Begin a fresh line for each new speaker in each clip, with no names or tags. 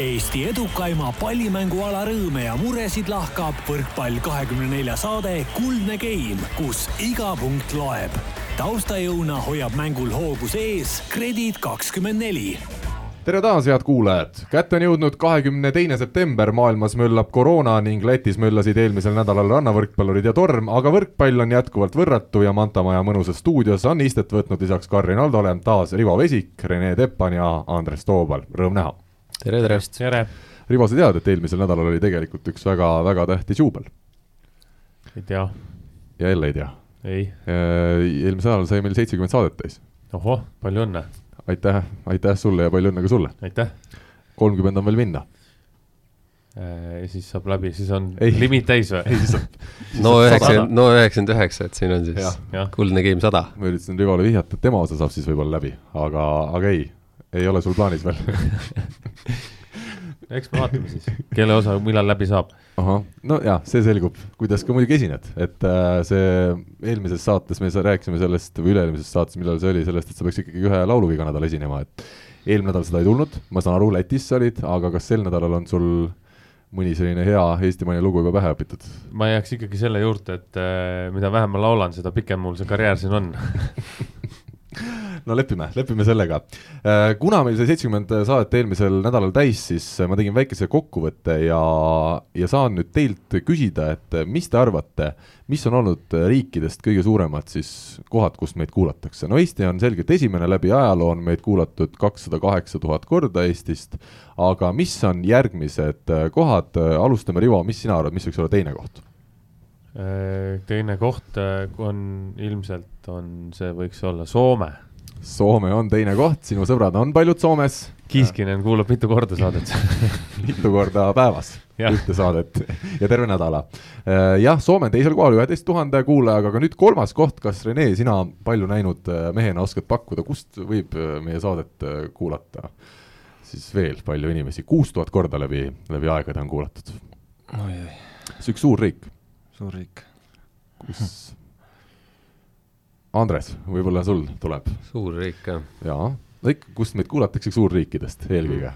Eesti edukaima pallimänguala rõõme ja muresid lahkab võrkpall kahekümne nelja saade Kuldne Game, kus iga punkt loeb. taustajõuna hoiab mängul hoogus ees Kredit kakskümmend neli
tere taas, head kuulajad! kätte on jõudnud kahekümne teine september, maailmas möllab koroona ning Lätis möllasid eelmisel nädalal rannavõrkpallurid ja torm, aga võrkpall on jätkuvalt võrratu ja Manta Maja mõnusas stuudios on istet võtnud lisaks Karin Aldole taas Rivo Vesik, Rene Teppan ja Andres Toobal, rõõm näha!
Tere, tere!
tere!
Rivo, sa tead, et eelmisel nädalal oli tegelikult üks väga-väga tähtis juubel?
ei tea.
ja jälle ei tea?
ei.
eelmisel nädalal sai meil seitsekümmend saadet täis.
ohoh, palju õnne!
aitäh, aitäh sulle ja palju õnne ka sulle.
aitäh.
kolmkümmend on veel minna.
ja siis saab läbi, siis on ei. limiit täis või?
ei, siis on.
no üheksakümmend, no üheksakümmend üheksa, et siin on siis ja, ja. kuldne game sada.
ma üritasin Rivole vihjata, et tema osa saab siis võib-olla läbi, aga, aga ei, ei ole sul plaanis veel.
Eks me vaatame siis, kelle osa millal läbi saab.
ahah, no jaa, see selgub, kuidas ka muidugi esined, et äh, see eelmises saates me rääkisime sellest või üle-eelmises saates, millal see oli, sellest, et sa peaks ikkagi ühe lauluga iga nädal esinema, et eelmine nädal seda ei tulnud, ma saan aru, Lätis sa olid, aga kas sel nädalal on sul mõni selline hea eestimaine lugu juba pähe õpitud?
ma jääks ikkagi selle juurde, et äh, mida vähem ma laulan, seda pikem mul see karjäär siin on
no lepime, lepime sellega. Äh, kuna meil sai seitsekümmend saadet eelmisel nädalal täis, siis ma tegin väikese kokkuvõtte ja, ja saan nüüd teilt küsida, et mis te arvate, mis on olnud riikidest kõige suuremad siis kohad, kust meid kuulatakse? no Eesti on selgelt esimene, läbi ajaloo on meid kuulatud kakssada kaheksa tuhat korda Eestist, aga mis on järgmised kohad, alustame, Rivo, mis sina arvad, mis võiks olla teine koht?
Äh, teine koht äh, on ilmselt on, see võiks olla Soome.
Soome on teine koht, sinu sõbrad on paljud Soomes.
Kiiskinen kuulab mitu korda saadet
mitu korda päevas ühte saadet ja terve nädala. Äh, jah, Soome on teisel kohal üheteist tuhande kuulajaga, aga nüüd kolmas koht, kas Rene, sina palju näinud mehena oskad pakkuda, kust võib meie saadet kuulata? siis veel palju inimesi, kuus tuhat korda läbi, läbi aegade on kuulatud. see on üks suur riik
suur riik.
kus Andres, võib-olla sul tuleb?
suur riik, jah.
jaa, no ikka, kust meid kuulatakse, suurriikidest eelkõige.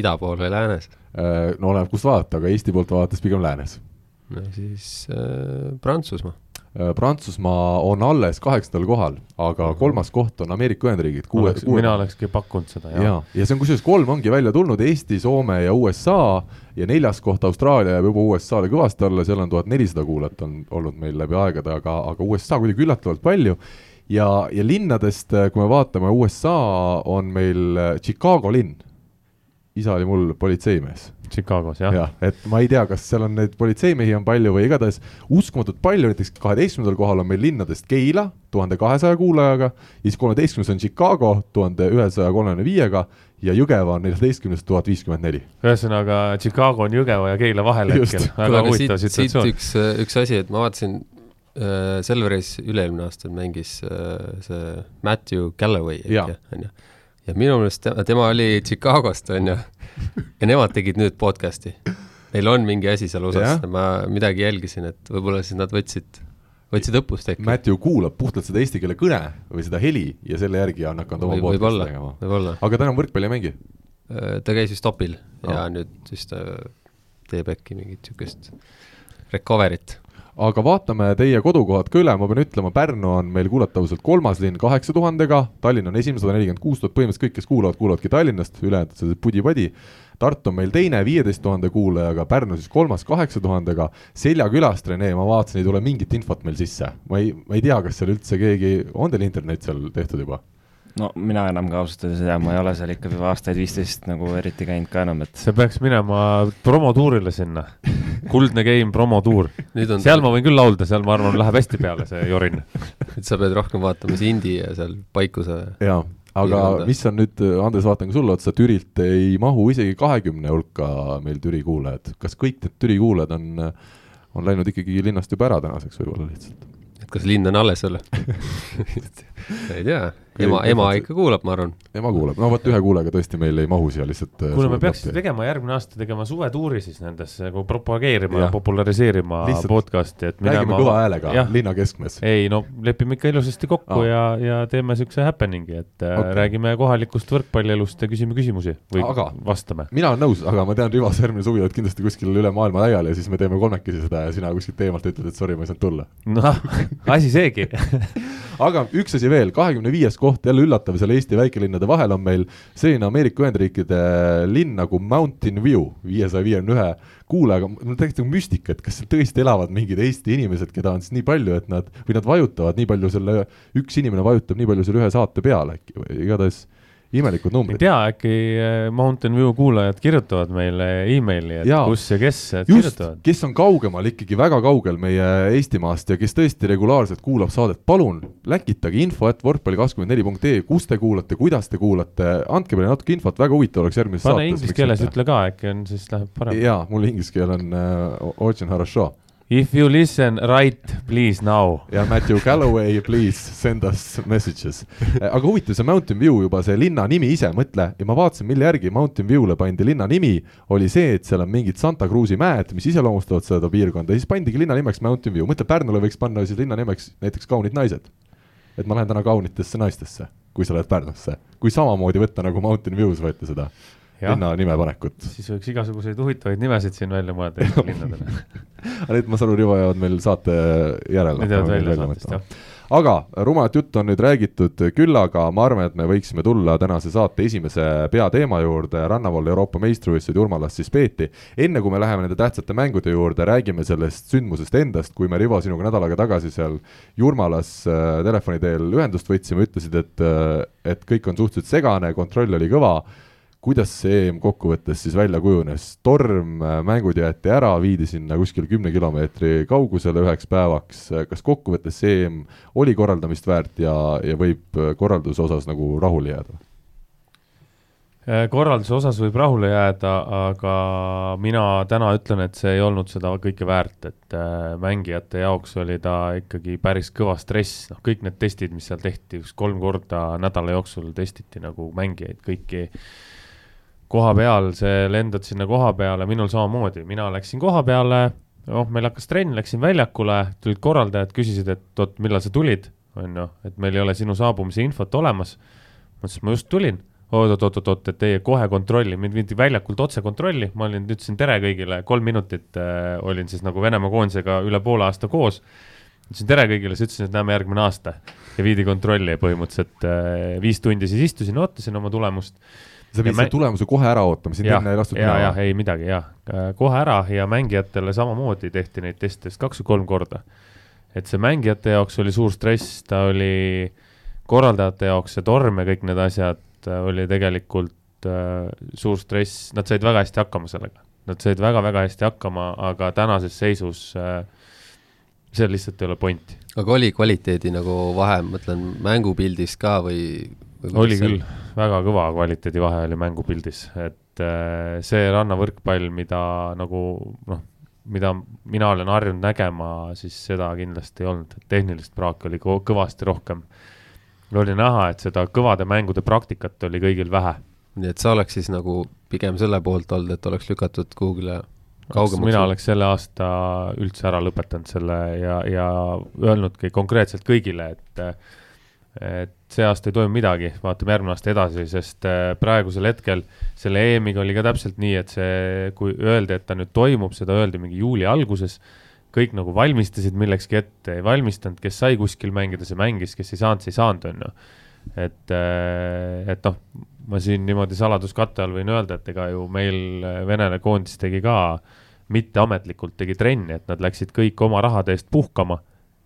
ida pool või läänes?
Äh, no oleneb, kust vaadata, aga Eesti poolt vaadates pigem läänes.
no siis äh, Prantsusmaa
Prantsusmaa on alles kaheksandal kohal, aga mhm. kolmas koht on Ameerika Ühendriigid.
Oleks, kuue... mina olekski pakkunud seda,
jah. ja, ja see on kusjuures kolm ongi välja tulnud, Eesti, Soome ja USA ja neljas koht Austraalia jääb juba USA-le kõvasti alla, seal on tuhat nelisada kuulajat on olnud meil läbi aegade, aga, aga USA kuidagi üllatavalt palju. ja, ja linnadest, kui me vaatame, USA on meil Chicago linn. Isa oli mul politseimees
Chicagos, jah?
jah, et ma ei tea, kas seal on neid politseimehi on palju või igatahes uskumatult palju, näiteks kaheteistkümnendal kohal on meil linnadest Keila tuhande kahesaja kuulajaga, siis kolmeteistkümnes on Chicago tuhande ühesaja kolmekümne viiega ja Jõgeva on neljateistkümnes tuhat viiskümmend neli.
ühesõnaga, Chicago on Jõgeva ja Keila vahel hetkel, väga huvitav situatsioon.
üks, üks asi, et ma vaatasin äh,, Selveris üle-eelmine aasta mängis äh, see Matthew Galloway, on ju ja minu meelest tema, oli Chicagost, on ju, ja nemad tegid nüüd podcast'i. Neil on mingi asi seal osas, ma midagi jälgisin, et võib-olla siis nad võtsid, võtsid õppust äkki.
Matthew kuulab puhtalt seda eesti keele kõne või seda heli ja selle järgi on hakanud oma
podcast'i tegema. võib-olla.
aga ta enam võrkpalli ei mängi?
Äh, ta käis vist opil oh. ja nüüd siis ta teeb äkki mingit niisugust recovery't
aga vaatame teie kodukohad ka üle, ma pean ütlema, Pärnu on meil kuulatavuselt kolmas linn kaheksa tuhandega, Tallinn on esimene, sada nelikümmend kuus tuhat, põhimõtteliselt kõik, kes kuulavad, kuulavadki Tallinnast, ülejäänud see pudi-padi. Tartu on meil teine viieteist tuhande kuulajaga, Pärnu siis kolmas kaheksa tuhandega, Seljakülast, Rene, ma vaatasin, ei tule mingit infot meil sisse. ma ei, ma ei tea, kas seal üldse keegi, on teil internet seal tehtud juba?
No mina enam ka ausalt öeldes ei tea, ma ei ole seal ikka juba aastaid viisteist nagu eriti käinud ka enam, et.
see peaks minema promotuurile sinna, kuldne game promotuur. seal ta... ma võin küll laulda, seal ma arvan, läheb hästi peale see jorin.
et sa pead rohkem vaatama Sindi ja seal Paikuse.
jaa, aga mis on nüüd, Andres, vaatan ka sulle otsa, Türilt ei mahu isegi kahekümne hulka meil Türi kuulajad. kas kõik need Türi kuulajad on, on läinud ikkagi linnast juba ära tänaseks võib-olla lihtsalt?
et kas linn on alles veel ei tea, ema, ema ikka kuulab, ma arvan.
ema kuulab, no vot ühe kuulajaga tõesti meil ei mahu siia lihtsalt.
Äh, kuule, me peaksime tegema järgmine aasta tegema suvetuuri siis nendesse nagu propageerima ja, populariseerima lihtsalt podcast'i,
et minema. räägime kõva häälega linna keskmes.
ei no lepime ikka ilusasti kokku ah. ja, ja teeme siukse happening'i, et äh, okay. räägime kohalikust võrkpallielust ja küsime küsimusi või aga, vastame.
mina olen nõus, aga ma tean, Rivo, sa järgmine suvi oled kindlasti kuskil üle maailma laiali ja siis me teeme kolmekesi seda ja sina kuskilt eemalt ütled, et sorry, ma ei saanud tulla.
noh, asi seegi
aga üks asi veel, kahekümne viies koht, jälle üllatav, seal Eesti väikelinnade vahel on meil selline Ameerika Ühendriikide linn nagu Mountain View, viiesaja viiekümne ühe kuulajaga, mul on täiesti nagu müstika, et kas seal tõesti elavad mingid Eesti inimesed, keda on siis nii palju, et nad, või nad vajutavad nii palju selle, üks inimene vajutab nii palju selle ühe saate peale äkki või igatahes imelikud numbrid.
ei tea, äkki eh, Mountain View kuulajad kirjutavad meile emaili, et ja, kus ja kes just, kirjutavad.
kes on kaugemal, ikkagi väga kaugel meie Eestimaast ja kes tõesti regulaarselt kuulab saadet, palun läkitage info et võrkpalli24.ee, kus te kuulate, kuidas te kuulate, andke meile natuke infot, väga huvitav oleks järgmises
saates. pane inglise keeles ütle ka, äkki on, siis läheb paremini.
jaa, mul inglise keel on uh, очень хорошо
If you listen right, please now.
ja Matthew Galloway, please send us messages. Eh, aga huvitav, see Mountain View juba, see linna nimi ise, mõtle, ja ma vaatasin, mille järgi Mountain View'le pandi linna nimi, oli see, et seal on mingid Santa Cruzi mäed, mis iseloomustavad seda piirkonda ja siis pandigi linna nimeks Mountain View, mõtle, Pärnule võiks panna siis linna nimeks näiteks Kaunid naised. et ma lähen täna kaunitesse naistesse, kui sa lähed Pärnusse, kui samamoodi võtta nagu Mountain View's võeti seda linna nime panekut.
siis võiks igasuguseid huvitavaid nimesid siin välja mõelda Eesti linnadele
aga need, ma saan aru, Rivo jäävad meil saate järele.
Need jäävad välja saatest, jah
aga rumalat juttu on nüüd räägitud, küll aga ma arvan, et me võiksime tulla tänase saate esimese peateema juurde, rannavalla Euroopa meistrivõistlused Jurmalas siis peeti. enne kui me läheme nende tähtsate mängude juurde, räägime sellest sündmusest endast, kui me, Rivo, sinuga nädal aega tagasi seal Jurmalas äh, telefoni teel ühendust võtsime, ütlesid, et, äh, et kõik on suhteliselt segane, kontroll oli kõva kuidas see EM kokkuvõttes siis välja kujunes, torm, äh, mängud jäeti ära, viidi sinna kuskil kümne kilomeetri kaugusele üheks päevaks, kas kokkuvõttes see EM oli korraldamist väärt ja, ja võib äh, korralduse osas nagu rahule jääda?
Äh, korralduse osas võib rahule jääda, aga mina täna ütlen, et see ei olnud seda kõike väärt, et mängijate jaoks oli ta ikkagi päris kõva stress, noh, kõik need testid, mis seal tehti, üks kolm korda nädala jooksul testiti nagu mängijaid, kõiki koha peal, see lendad sinna koha peale, minul samamoodi, mina läksin koha peale, noh, meil hakkas trenn, läksin väljakule, tulid korraldajad, küsisid, et oot, millal sa tulid, on ju, et meil ei ole sinu saabumise infot olemas. ma ütlesin, ma just tulin. Oot-oot-oot-oot, et teie kohe kontrolli, mind viidi väljakult otse kontrolli, ma olin, ütlesin tere kõigile, kolm minutit äh, olin siis nagu Venemaa koondisega üle poole aasta koos. ütlesin tere kõigile, siis ütlesin, et näeme järgmine aasta. Ja viidi kontrolli põhimõtteliselt äh, viis tundi siis istusin, ootasin oma tulemust
sa pidid selle tulemuse kohe ära ootama, sind enne ei lastud
minema? jah, ei midagi, jah. kohe ära ja mängijatele samamoodi tehti neid teste kaks või kolm korda. et see mängijate jaoks oli suur stress, ta oli korraldajate jaoks see torm ja kõik need asjad oli tegelikult äh, suur stress, nad said väga hästi hakkama sellega. Nad said väga-väga hästi hakkama, aga tänases seisus äh, seal lihtsalt ei ole pointi.
aga oli kvaliteedi nagu vahe, mõtlen mängupildis ka või,
oli küll, väga kõva kvaliteedivahe oli mängupildis, et äh, see rannavõrkpall, mida nagu noh, mida mina olen harjunud nägema, siis seda kindlasti ei olnud, tehnilist praaki oli kõvasti rohkem. oli näha, et seda kõvade mängude praktikat oli kõigil vähe.
nii et sa oleks siis nagu pigem selle poolt olnud, et oleks lükatud kuhugile
kaugemaks? mina oleks selle aasta üldse ära lõpetanud selle ja, ja öelnudki konkreetselt kõigile, et et see aasta ei toimu midagi, vaatame järgmine aasta edasi, sest äh, praegusel hetkel selle EM-iga oli ka täpselt nii, et see, kui öeldi, et ta nüüd toimub, seda öeldi mingi juuli alguses, kõik nagu valmistasid millekski ette, ei valmistanud, kes sai kuskil mängida, see mängis, kes ei saanud, see ei saanud, on ju. et, äh, et noh, ma siin niimoodi saladuskatte all võin öelda, et ega ju meil äh, Venele koondis tegi ka mitteametlikult tegi trenni, et nad läksid kõik oma rahade eest puhkama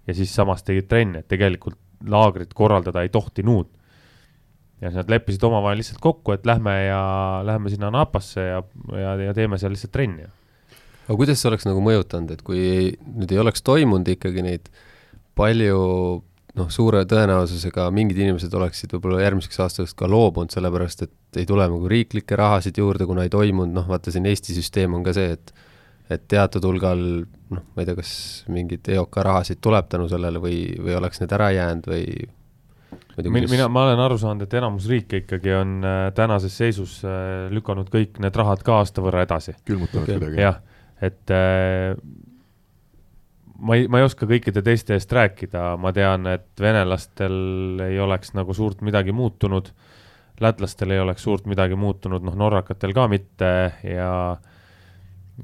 ja siis samas tegid trenni, et tegelikult laagrit korraldada ei tohtinud. ja siis nad leppisid omavahel lihtsalt kokku, et lähme ja lähme sinna Napasse ja, ja, ja teeme seal lihtsalt trenni.
aga kuidas see oleks nagu mõjutanud, et kui nüüd ei oleks toimunud ikkagi neid palju noh, suure tõenäosusega mingid inimesed oleksid võib-olla järgmiseks aastaks ka loobunud, sellepärast et ei tule nagu riiklikke rahasid juurde, kuna ei toimunud, noh vaata siin Eesti süsteem on ka see, et et teatud hulgal noh, ma ei tea, kas mingeid EOK rahasid tuleb tänu sellele või, või oleks need ära jäänud või
mina, ma olen aru saanud, et enamus riike ikkagi on äh, tänases seisus äh, lükanud kõik need rahad ka aasta võrra edasi.
külmutanud okay. kuidagi.
jah, et äh, ma ei, ma ei oska kõikide teiste eest rääkida, ma tean, et venelastel ei oleks nagu suurt midagi muutunud, lätlastel ei oleks suurt midagi muutunud, noh, norrakatel ka mitte ja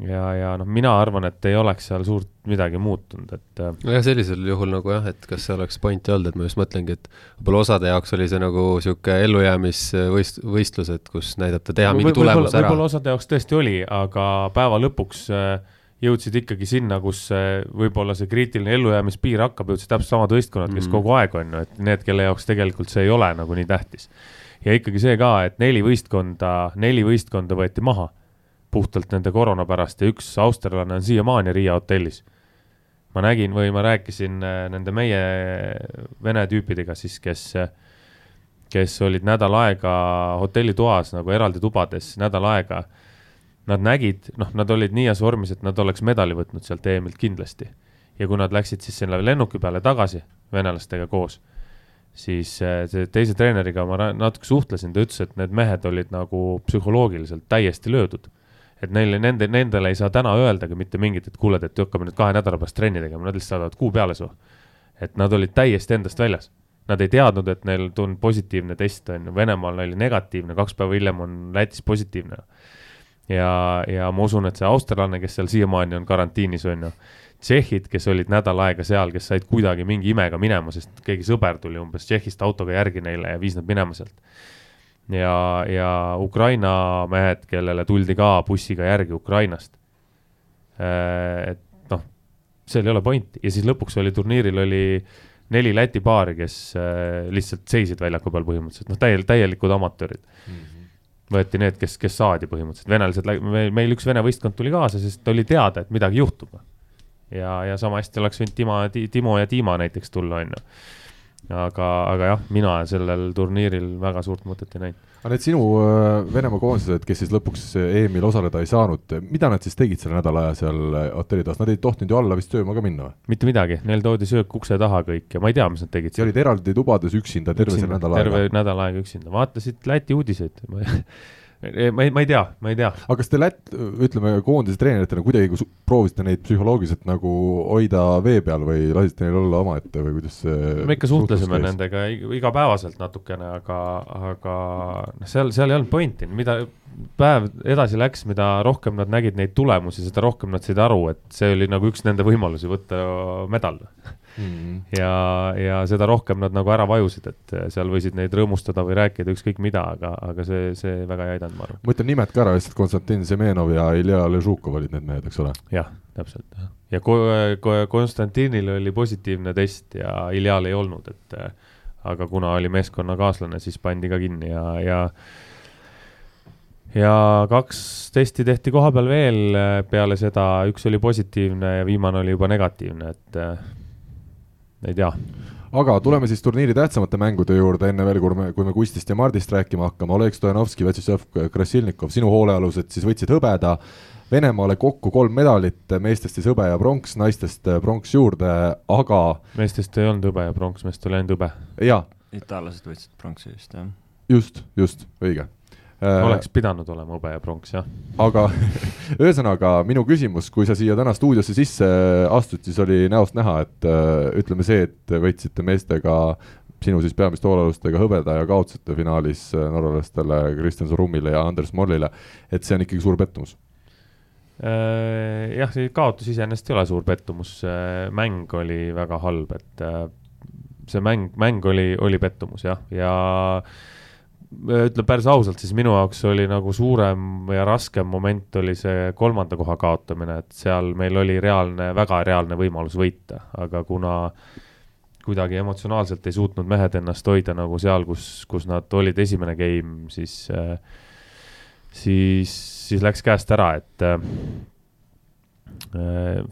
ja, ja noh, mina arvan, et ei oleks seal suurt midagi muutunud, et
äh, nojah, sellisel juhul nagu jah, et kas see oleks pointi olnud, et ma just mõtlengi, et võib-olla osade jaoks oli see nagu niisugune ellujäämisvõist-, võistlus, et kus näidata, teha mingi tulemus
võib ära. võib-olla osade jaoks tõesti oli, aga päeva lõpuks äh, jõudsid ikkagi sinna, kus võib-olla see kriitiline ellujäämispiir hakkab, jõudsid täpselt samad võistkonnad, kes mm kogu aeg on ju, et need, kelle jaoks tegelikult see ei ole nagu nii tähtis. ja ikkagi see ka, et neli võistkonda, neli võistkonda võeti maha puhtalt nende koroona pärast ja üks austerlane on siiamaani Riia hotellis. ma nägin või ma rääkisin äh, nende meie vene tüüpidega siis, kes, kes olid nädal aega hotellitoas nagu eraldi tubades nädal aega nad nägid, noh, nad olid nii heas vormis, et nad oleks medali võtnud sealt EM-ilt kindlasti. ja kui nad läksid siis selle lennuki peale tagasi venelastega koos, siis äh, teise treeneriga ma natuke suhtlesin, ta ütles, et need mehed olid nagu psühholoogiliselt täiesti löödud. Et neile, nende, nendele ei saa täna öeldagi mitte mingit, et kuule, et hakkame nüüd kahe nädala pärast trenni tegema, nad lihtsalt saadavad kuu peale su. et nad olid täiesti endast väljas. Nad ei teadnud, et neil on positiivne test, on ju, Venemaal oli negatiivne, kaks päeva hiljem on Lätis positiivne ja, ja ma usun, et see austerlane, kes seal siiamaani on karantiinis, on ju, tšehhid, kes olid nädal aega seal, kes said kuidagi mingi imega minema, sest keegi sõber tuli umbes Tšehhist autoga järgi neile ja viis nad minema sealt. Ja, ja Ukraina mehed, kellele tuldi ka bussiga järgi Ukrainast. Äh, et noh, seal ei ole pointi ja siis lõpuks oli turniiril oli neli Läti paari, kes äh, lihtsalt seisid väljaku peal põhimõtteliselt, noh, täiel-, täielikud amatöörid mm. -hmm võeti need, kes, kes saadi põhimõtteliselt, venelased, meil üks vene võistkond tuli kaasa, sest oli teada, et midagi juhtub. ja, ja sama hästi oleks võinud Timo, Timo ja Dima näiteks tulla, on ju. Aga, aga jah, mina sellel turniiril väga suurt mõtet ei näinud.
aga need sinu äh, Venemaa koondised, kes siis lõpuks EM-il osaleda ei saanud, mida nad siis tegid selle nädala aja seal äh, hotellitoas, nad ei tohtinud ju alla vist sööma ka minna või?
mitte midagi, neil toodi söök ukse taha kõik ja ma ei tea, mis nad tegid.
ja olid eraldi tubades üksinda terve selle nädala
aega? terve nädal aega üksinda, vaatasid Läti uudiseid ma ei, ma ei tea, ma ei tea.
aga kas te Lätt, ütleme koondise treeneritena kuidagi proovisite neid psühholoogiliselt nagu hoida vee peal või lasite neil olla omaette või kuidas see
me ikka suhtlesime nendega igapäevaselt natukene, aga, aga noh, seal, seal ei olnud pointi, mida päev edasi läks, mida rohkem nad nägid neid tulemusi, seda rohkem nad said aru, et see oli nagu üks nende võimalusi võtta medal mm. ja, ja seda rohkem nad nagu ära vajusid, et seal võisid neid rõõmustada või rääkida ükskõik mida, aga, aga see, see väga ei aidanud, ma arvan.
ma ütlen nimed ka ära, lihtsalt Konstantin Semenov ja Ilja Ležukov olid need mehed, eks ole?
jah, täpselt, ja ko-, ko-, Konstantinil oli positiivne test ja Iljal ei olnud, et aga kuna oli meeskonnakaaslane, siis pandi ka kinni ja, ja ja kaks testi tehti kohapeal veel peale seda, üks oli positiivne ja viimane oli juba negatiivne, et ei tea.
aga tuleme siis turniiri tähtsamate mängude juurde, enne veel, kui me, kui me Kustist ja Mardist rääkima hakkame, Oleg Stojanovski, Vjatšeslav Krasilnikov, sinu hoolealused siis võtsid hõbeda, Venemaale kokku kolm medalit, meestest siis hõbe ja pronks, naistest pronks juurde, aga
meestest ei olnud hõbe ja pronks, meestel oli ainult hõbe.
jaa.
itaallased võitsid pronksi vist, jah.
just, just, õige
oleks pidanud olema hõbe ja pronks, jah.
aga ühesõnaga minu küsimus, kui sa siia täna stuudiosse sisse astud, siis oli näost näha, et äh, ütleme see, et võitsite meestega sinu siis peamiste hoolealustega hõbeda ja kaotasite finaalis äh, norralastele Kristjan Sorumile ja Anders Mollile, et see on ikkagi suur pettumus.
Jah, see kaotus iseenesest ei ole suur pettumus, mäng oli väga halb, et see mäng, mäng oli, oli pettumus jah, ja, ja ütlen päris ausalt, siis minu jaoks oli nagu suurem ja raskem moment oli see kolmanda koha kaotamine, et seal meil oli reaalne, väga reaalne võimalus võita, aga kuna kuidagi emotsionaalselt ei suutnud mehed ennast hoida nagu seal, kus, kus nad olid esimene game, siis, siis, siis läks käest ära, et äh,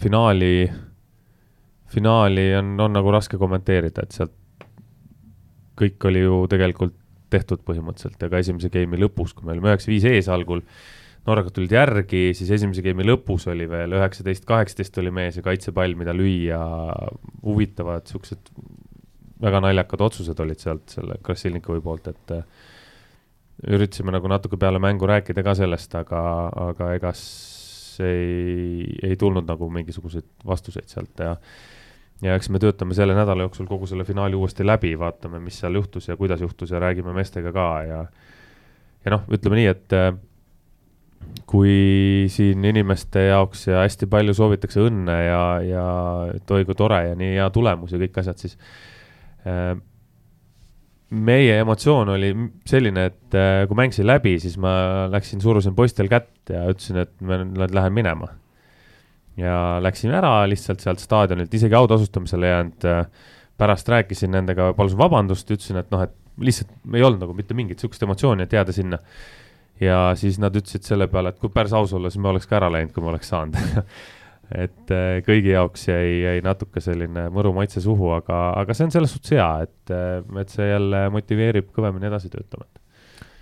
finaali, finaali on, on nagu raske kommenteerida, et sealt kõik oli ju tegelikult tehtud põhimõtteliselt. Ja ka esimese game'i lõpus, kui me olime üheksa-viis ees algul, norrakad tulid järgi, siis esimese game'i lõpus oli veel üheksateist, kaheksateist oli mees ja kaitsepall, mida lüüa, huvitavad siuksed väga naljakad otsused olid sealt selle Krasilnikovi poolt, et äh, üritasime nagu natuke peale mängu rääkida ka sellest, aga, aga ega ei, ei tulnud nagu mingisuguseid vastuseid sealt ja ja eks me töötame selle nädala jooksul kogu selle finaali uuesti läbi, vaatame, mis seal juhtus ja kuidas juhtus ja räägime meestega ka ja ja noh, ütleme nii, et äh, kui siin inimeste jaoks ja hästi palju soovitakse õnne ja, ja et oi kui tore ja nii hea tulemus ja kõik asjad, siis äh, meie emotsioon oli selline, et äh, kui mängisin läbi, siis ma läksin, surusin poistel kätt ja ütlesin, et ma nüüd lähen minema. Ja läksin ära lihtsalt sealt staadionilt, isegi autasustamisele ei jäänud. Äh, pärast rääkisin nendega, palusin vabandust, ütlesin, et noh, et lihtsalt ei olnud nagu mitte mingit sihukest emotsiooni, et jääda sinna. ja siis nad ütlesid selle peale, et kui päris aus olla, siis me oleks ka ära läinud, kui me oleks saanud et äh, kõigi jaoks jäi, jäi natuke selline mõru maitse suhu, aga, aga see on selles suhtes hea, et, äh, et see jälle motiveerib kõvemini edasi töötama.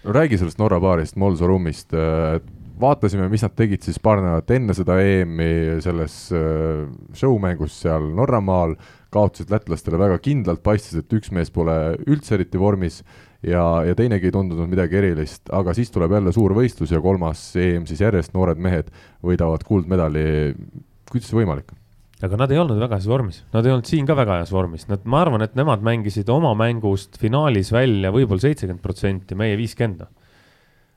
no räägi sellest Norra baarist, Molso ruumist, äh, vaatasime, mis nad tegid siis paar nädalat enne seda EM-i selles show-mängus seal Norramaal, kaotasid lätlastele väga kindlalt, paistis, et üks mees pole üldse eriti vormis ja, ja teinegi ei tundunud midagi erilist, aga siis tuleb jälle suur võistlus ja kolmas EM siis järjest, noored mehed võidavad kuldmedali kuidas see võimalik on?
aga nad ei olnud väga heas vormis, nad ei olnud siin ka väga heas vormis, nad, ma arvan, et nemad mängisid oma mängust finaalis välja võib-olla seitsekümmend protsenti, meie viiskümmend.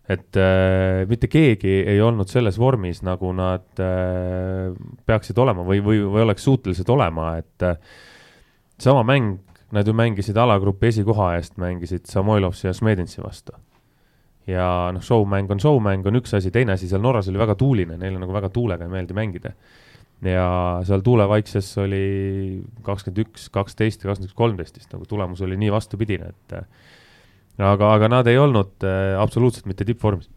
Et äh, mitte keegi ei olnud selles vormis, nagu nad äh, peaksid olema või, või, või oleks suutelised olema, et äh, sama mäng, nad ju mängisid alagrupi esikoha eest, mängisid Samoilovsi ja Smedinsi vastu. Ja noh, show-mäng on show-mäng, on üks asi, teine asi, seal Norras oli väga tuuline, neile nagu väga tuulega ei meeldi mängida. Ja seal tuulevaikses oli kakskümmend üks, kaksteist ja kakskümmend üks, kolmteist vist, nagu tulemus oli nii vastupidine, et aga, aga nad ei olnud äh, absoluutselt mitte tippvormis.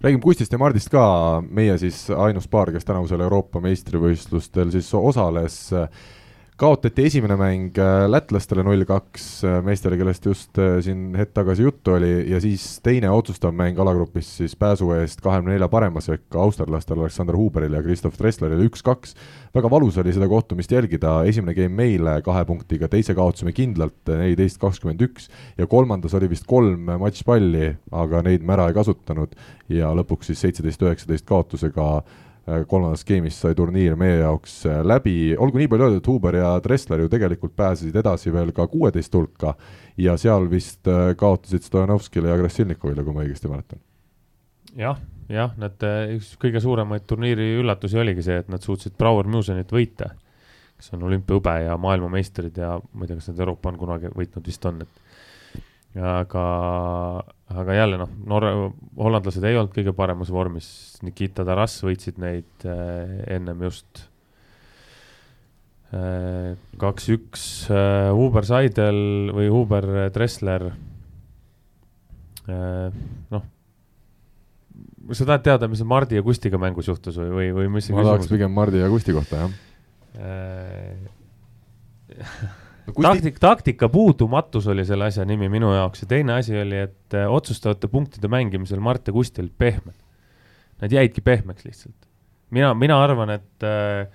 räägime Kustist ja Mardist ka, meie siis ainus paar, kes tänavusel Euroopa meistrivõistlustel siis osales äh, kaotati esimene mäng äh, lätlastele null kaks, äh, meestele, kellest just äh, siin hetk tagasi juttu oli, ja siis teine otsustav mäng alagrupis siis pääsu eest kahekümne nelja parema sekka austerlastel Aleksander Huberile ja Christoph Dresslerile üks-kaks. väga valus oli seda kohtumist jälgida, esimene game meile kahe punktiga, teise kaotasime kindlalt neliteist, kakskümmend üks. Ja kolmandas oli vist kolm matšpalli, aga neid me ära ei kasutanud. Ja lõpuks siis seitseteist, üheksateist kaotusega kolmandas skeemis sai turniir meie jaoks äh, läbi, olgu nii palju öeldud, et Huber ja Dressler ju tegelikult pääsesid edasi veel ka kuueteist hulka ja seal vist äh, kaotasid Stojanovskile ja Krassilnikovile, kui ma õigesti mäletan.
jah, jah, nad, üks kõige suuremaid turniiri üllatusi oligi see, et nad suutsid Brouwer Musenit võita, kes on olümpiahõbe ja maailmameistrid ja ma ei tea, kas nad Euroopa on kunagi võitnud, vist on, et aga, aga jälle noh, Norra, hollandlased ei olnud kõige paremas vormis, Nikita Taras võitsid neid äh, ennem just äh, kaks-üks äh, Huber Seidel või Huber Dressler äh,. noh, sa tahad teada, mis Mardi ja Kustiga mängus juhtus või, või, või mis?
ma tahaks pigem Mardi ja Kusti kohta, jah
äh. taktik, taktika puudumatus oli selle asja nimi minu jaoks ja teine asi oli, et äh, otsustavate punktide mängimisel Mart ja Kusti olid pehmed. Nad jäidki pehmeks lihtsalt. mina, mina arvan, et äh,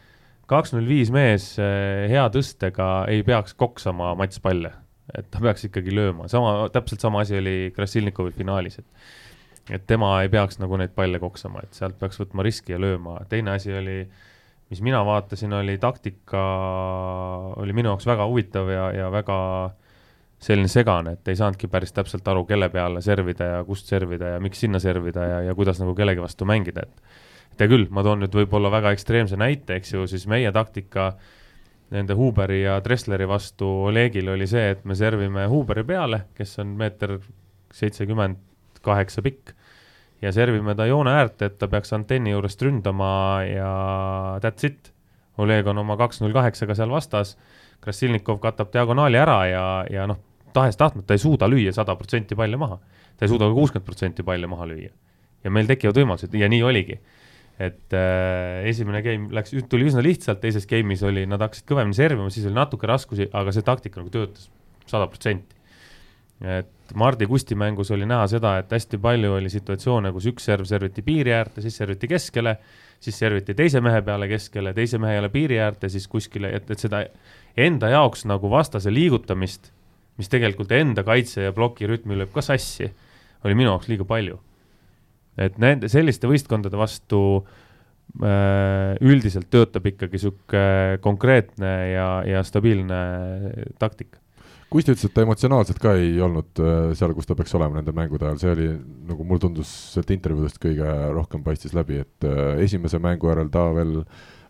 kaks null viis mees äh, hea tõstega ei peaks koksama matšpalle, et ta peaks ikkagi lööma, sama, täpselt sama asi oli Krasilnikovil finaalis, et et tema ei peaks nagu neid palle koksama, et sealt peaks võtma riski ja lööma, teine asi oli äh, mis mina vaatasin, oli taktika, oli minu jaoks väga huvitav ja, ja väga selline segane, et ei saanudki päris täpselt aru, kelle peale servida ja kust servida ja miks sinna servida ja, ja kuidas nagu kellegi vastu mängida, et hea küll, ma toon nüüd võib-olla väga ekstreemse näite, eks ju, siis meie taktika nende Huberi ja Dressleri vastu Olegil oli see, et me servime Huberi peale, kes on meeter seitsekümmend kaheksa pikk ja servime ta joone äärde, et ta peaks antenni juurest ründama ja that's it. Oleg on oma kaks null kaheksaga seal vastas, Krasilnikov katab diagonaali ära ja, ja noh, tahes-tahtmata ei suuda lüüa sada protsenti palle maha. ta ei suuda ka kuuskümmend protsenti palle maha lüüa. ja meil tekivad võimalused ja nii oligi. et äh, esimene game läks, tuli üsna lihtsalt, teises game'is oli, nad hakkasid kõvemini servima, siis oli natuke raskusi, aga see taktika nagu töötas sada protsenti et Mardi Kusti mängus oli näha seda, et hästi palju oli situatsioone, kus üks serv serviti piiri äärde, siis serviti keskele, siis serviti teise mehe peale keskele, teise mehe jälle piiri äärde, siis kuskile, et, et seda enda jaoks nagu vastase liigutamist, mis tegelikult enda kaitse ja ploki rütmi lööb ka sassi, oli minu jaoks liiga palju. et nende, selliste võistkondade vastu äh, üldiselt töötab ikkagi sihuke konkreetne ja, ja stabiilne taktika
Kusti ütles, et ta emotsionaalselt ka ei olnud äh, seal, kus ta peaks olema nende mängude ajal, see oli nagu mulle tundus sealt intervjuudest kõige rohkem paistis läbi, et äh, esimese mängu järel ta veel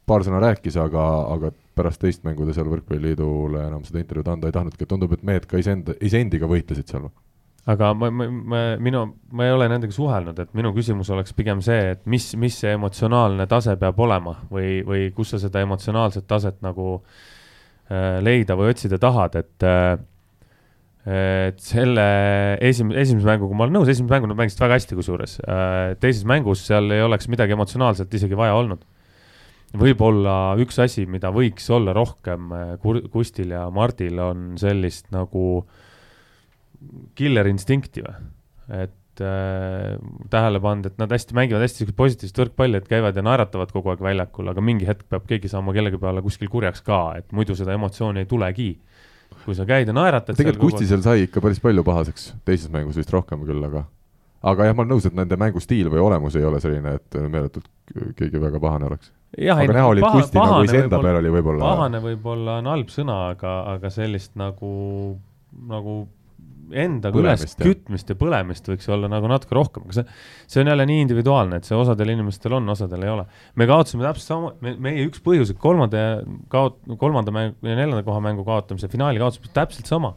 paar sõna rääkis, aga, aga pärast teist mängu ta seal Võrkpalliliidule enam seda intervjuud anda ei tahtnudki, et tundub, et mehed ka iseenda, iseendiga võitlesid seal.
aga ma, ma, ma, minu, ma ei ole nendega suhelnud, et minu küsimus oleks pigem see, et mis, mis see emotsionaalne tase peab olema või, või kus sa seda emotsionaalset taset nagu äh, leida või otsida tahad, et äh, et selle esimese, esimese mänguga ma olen nõus, esimese mängu nad mängisid väga hästi, kusjuures. Äh, teises mängus seal ei oleks midagi emotsionaalselt isegi vaja olnud. võib-olla üks asi, mida võiks olla rohkem äh, Kustil ja Mardil, on sellist nagu killer instinkti või, et äh, tähele pannud, et nad hästi mängivad hästi siukest positiivset võrkpalli, et käivad ja naeratavad kogu aeg väljakul, aga mingi hetk peab keegi saama kellegi peale kuskil kurjaks ka, et muidu seda emotsiooni ei tulegi kui sa käid ja naeratad.
tegelikult Kusti seal sai ikka päris palju pahaseks, teises mängus vist rohkem küll, aga aga jah, ma olen nõus, et nende mängustiil või olemus ei ole selline, et meeletult keegi väga pahane oleks.
jah,
oli, et Kusti nagu peal oli võib-olla
pahane võib-olla on halb sõna, aga, aga sellist nagu, nagu endaga üles kütmist ja põlemist võiks olla nagu natuke rohkem, aga see, see on jälle nii individuaalne, et see osadel inimestel on, osadel ei ole. me kaotasime täpselt sama, me, meie üks põhjus, et kolmanda kaot-, kolmanda mängu ja neljanda koha mängu kaotamise finaali kaotasime täpselt sama.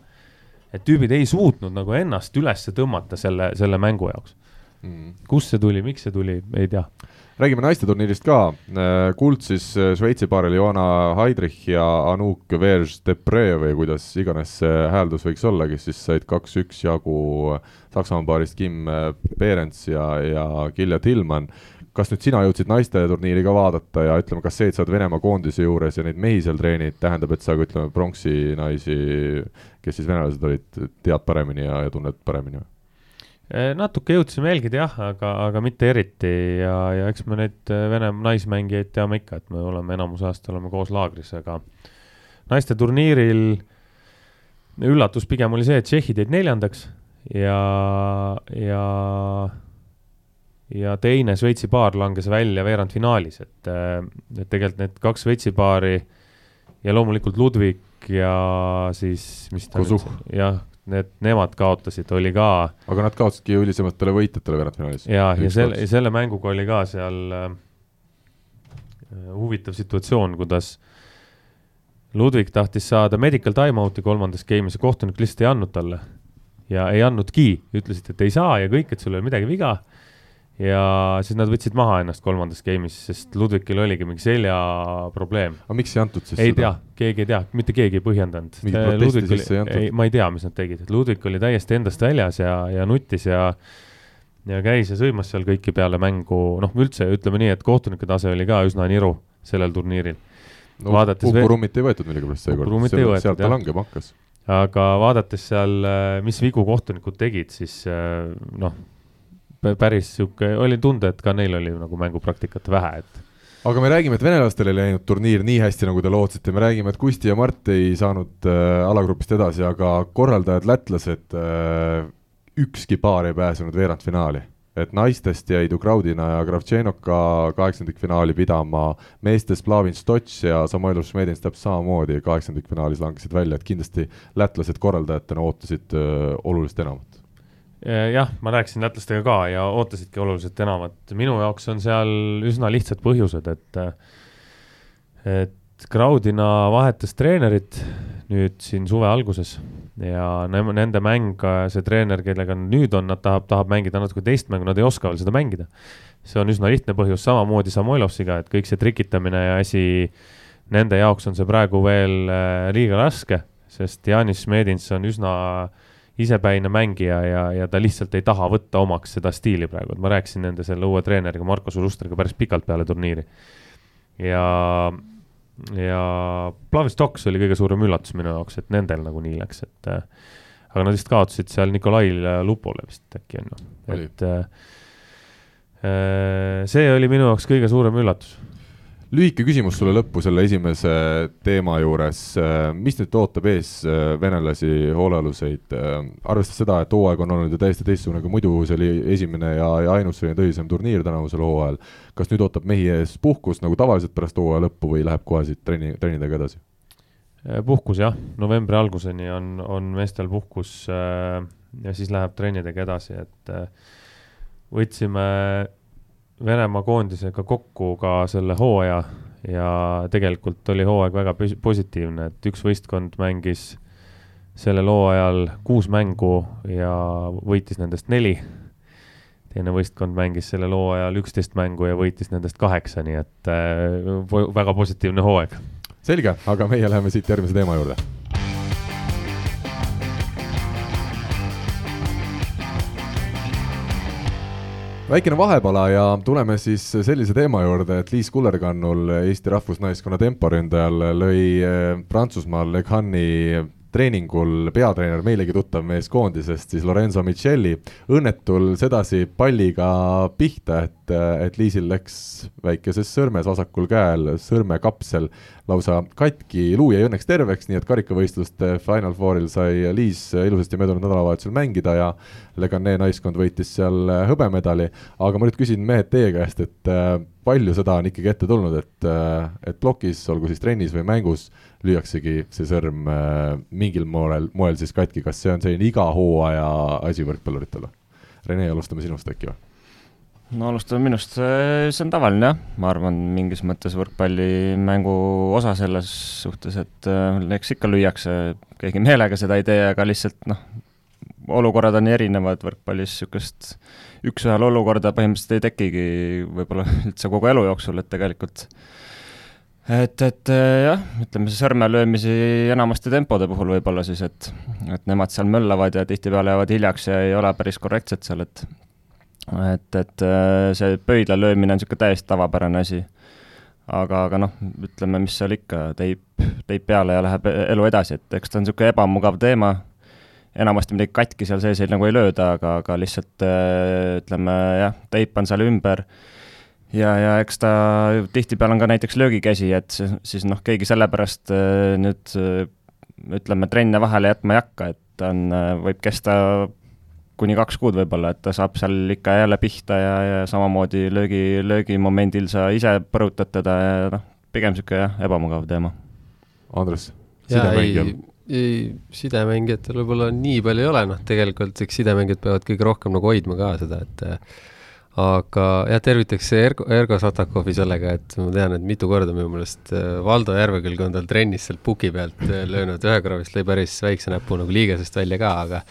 et tüübid ei suutnud nagu ennast üles tõmmata selle, selle mängu jaoks mm.. kust see tuli, miks see tuli, ei tea
räägime naisteturniirist ka, äh, kuld siis äh, Šveitsi paaril Johanna Heidrich ja Anouk Verge-Depre või kuidas iganes see hääldus võiks olla, kes siis said kaks-üks jagu Saksamaa paarist Kim Berends ja, ja Kilja Tillmann kas nüüd sina jõudsid naisteturniiri ka vaadata ja ütleme, kas see, et sa oled Venemaa koondise juures ja neid mehi seal treenid, tähendab, et sa ka ütleme, pronksi naisi, kes siis venelased olid, tead paremini ja, ja tunned paremini või?
Eh, natuke jõudsime jälgida jah, aga, aga mitte eriti ja, ja eks me neid eh, Venemaa naismängijaid teame ikka, et me oleme enamus ajast oleme koos laagris, aga naiste turniiril üllatus pigem oli see, et tšehhid jäid neljandaks ja, ja, ja teine Šveitsi paar langes välja veerandfinaalis, et, eh, et tegelikult need kaks Šveitsi paari ja loomulikult Ludvig ja siis, mis ta
Kozuh.
nüüd, jah, need, nemad kaotasid, oli ka.
aga nad kaotasidki ju hilisematele võitjatele veerandfinaalis.
ja, ja selle, selle mänguga oli ka seal äh, huvitav situatsioon, kuidas Ludvig tahtis saada medical time-out'i kolmandas game'is ja kohtunik lihtsalt ei andnud talle. ja ei andnudki, ütlesid, et ei saa ja kõik, et sul ei ole midagi viga ja siis nad võtsid maha ennast kolmandas game'is, sest Ludwigil oligi mingi seljaprobleem.
aga miks ei antud siis
ei seda? tea, keegi ei tea, mitte keegi ei põhjendanud.
Ludwig oli, ei,
ma ei tea, mis nad tegid, et Ludwig oli täiesti endast väljas ja, ja nuttis ja ja käis ja sõimas seal kõiki peale mängu, noh, üldse ütleme nii, et kohtunike tase oli ka üsna niru sellel turniiril
no,. Uku-Rummit ei võetud millegipärast seekord, sealt ta langema hakkas.
aga vaadates seal, mis vigu kohtunikud tegid, siis noh päris sihuke, oli tunda, et ka neil oli nagu mängupraktikat vähe, et
aga me räägime, et venelastel ei läinud turniir nii hästi, nagu te lootsite, me räägime, et Kusti ja Mart ei saanud äh, alagrupist edasi, aga korraldajad, lätlased äh,, ükski paar ei pääsenud veerandfinaali. et naistest jäid Ukraudina ja Kravtšenoka kaheksandikfinaali pidama, meestest Plavin Stots ja Samoilov Šmedins täpselt samamoodi kaheksandikfinaalis langesid välja, et kindlasti lätlased korraldajatena ootasid äh, oluliselt enamat
jah, ma rääkisin lätlastega ka ja ootasidki oluliselt enamat. minu jaoks on seal üsna lihtsad põhjused, et, et Graudina vahetas treenerit nüüd siin suve alguses ja nende mäng, see treener, kellega nüüd on, nad tahab, tahab mängida natuke teist mängu, nad ei oska veel seda mängida. see on üsna lihtne põhjus, samamoodi Samoilovsiga, et kõik see trikitamine ja asi, nende jaoks on see praegu veel äh, liiga raske, sest Janis Medins on üsna äh, isepäine mängija ja, ja ta lihtsalt ei taha võtta omaks seda stiili praegu, et ma rääkisin nende selle uue treeneriga Marko Sulustriga päris pikalt peale turniiri. ja, ja Plavis Toks oli kõige suurem üllatus minu jaoks, et nendel nagu nii läks, et aga nad vist kaotasid seal Nikolaile Lupole vist äkki on ju, et äh, äh, see oli minu jaoks kõige suurem üllatus
lühike küsimus sulle lõppu selle esimese teema juures. mis nüüd ootab ees äh, venelasi hoolealuseid, äh, arvestades seda, et hooaeg on olnud ju täiesti teistsugune kui muidu, see oli esimene ja, ja ainus selline tõsisem turniir tänavusel hooajal. kas nüüd ootab mehi ees puhkus nagu tavaliselt pärast hooaja lõppu või läheb kohe siit trenni, trennidega edasi?
Äh, puhkus jah, novembri alguseni on, on meestel puhkus ja siis läheb trennidega edasi, et võtsime Venemaa koondisega kokku ka selle hooaja ja tegelikult oli hooaeg väga positiivne, et üks võistkond mängis sellel hooajal kuus mängu ja võitis nendest neli. teine võistkond mängis sellel hooajal üksteist mängu ja võitis nendest kaheksa, nii et äh, väga positiivne hooaeg.
selge, aga meie läheme siit järgmise teema juurde väikene vahepala ja tuleme siis sellise teema juurde, et Liis Kullerkannul, Eesti rahvusnaiskonna temporündajal, lõi eh, Prantsusmaal Le Cannes'i treeningul peatreener, meilegi tuttav mees koondisest, siis Lorenzo Micheli, õnnetul sedasi palliga pihta, et, et Liisil läks väikeses sõrmes, vasakul käel sõrmekapsel lausa katki, luu jäi õnneks terveks, nii et karikavõistluste Final Fouril sai Liis ilusasti möödunud nädalavahetusel mängida ja Le Cannet naiskond võitis seal hõbemedali, aga ma nüüd küsin, mehed, teie käest, et palju seda on ikkagi ette tulnud, et, et plokis, olgu siis trennis või mängus, lüüaksegi see sõrm äh, mingil moel, moel siis katki, kas see on selline iga hooaja asi võrkpalluritel või? Rene, alustame sinust äkki või?
no alustame minust, see on tavaline jah, ma arvan, mingis mõttes võrkpallimängu osa selles suhtes, et äh, eks ikka lüüakse, keegi meelega seda ei tee, aga lihtsalt noh, olukorrad on erinevad võrkpallis, niisugust üks-ühele olukorda põhimõtteliselt ei tekigi võib-olla üldse kogu elu jooksul, et tegelikult et, et äh, jah, ütleme see sõrmelöömisi enamasti tempode puhul võib-olla siis, et, et nemad seal möllavad ja tihtipeale jäävad hiljaks ja ei ole päris korrektsed seal, et et, et äh, see pöidla löömine on niisugune täiesti tavapärane asi. aga, aga noh, ütleme, mis seal ikka, teip, teip peale ja läheb elu edasi, et eks ta on niisugune ebamugav teema, enamasti midagi katki seal sees nagu ei lööda, aga, aga lihtsalt äh, ütleme jah, teip on seal ümber ja, ja eks ta tihtipeale on ka näiteks löögikäsi, et siis, siis noh, keegi sellepärast äh, nüüd äh, ütleme, trenne vahele jätma ei hakka, et on, äh, võib kesta kuni kaks kuud võib-olla, et ta saab seal ikka jälle pihta ja, ja samamoodi löögi, löögimomendil sa ise põrutad teda ja noh, pigem niisugune jah, ebamugav teema.
Andres, sidemängijal?
ei, sidemängijatel võib-olla nii palju ei ole, noh tegelikult eks sidemängijad peavad kõige rohkem nagu hoidma ka seda, et aga jah, tervitaks Ergo, Ergo Satakovi sellega, et ma tean, et mitu korda minu meelest äh, Valdo Järvekülg on tal trennis sealt puki pealt äh, löönud, ühe korra vist lõi päris väikse näpu nagu liigesest välja ka, aga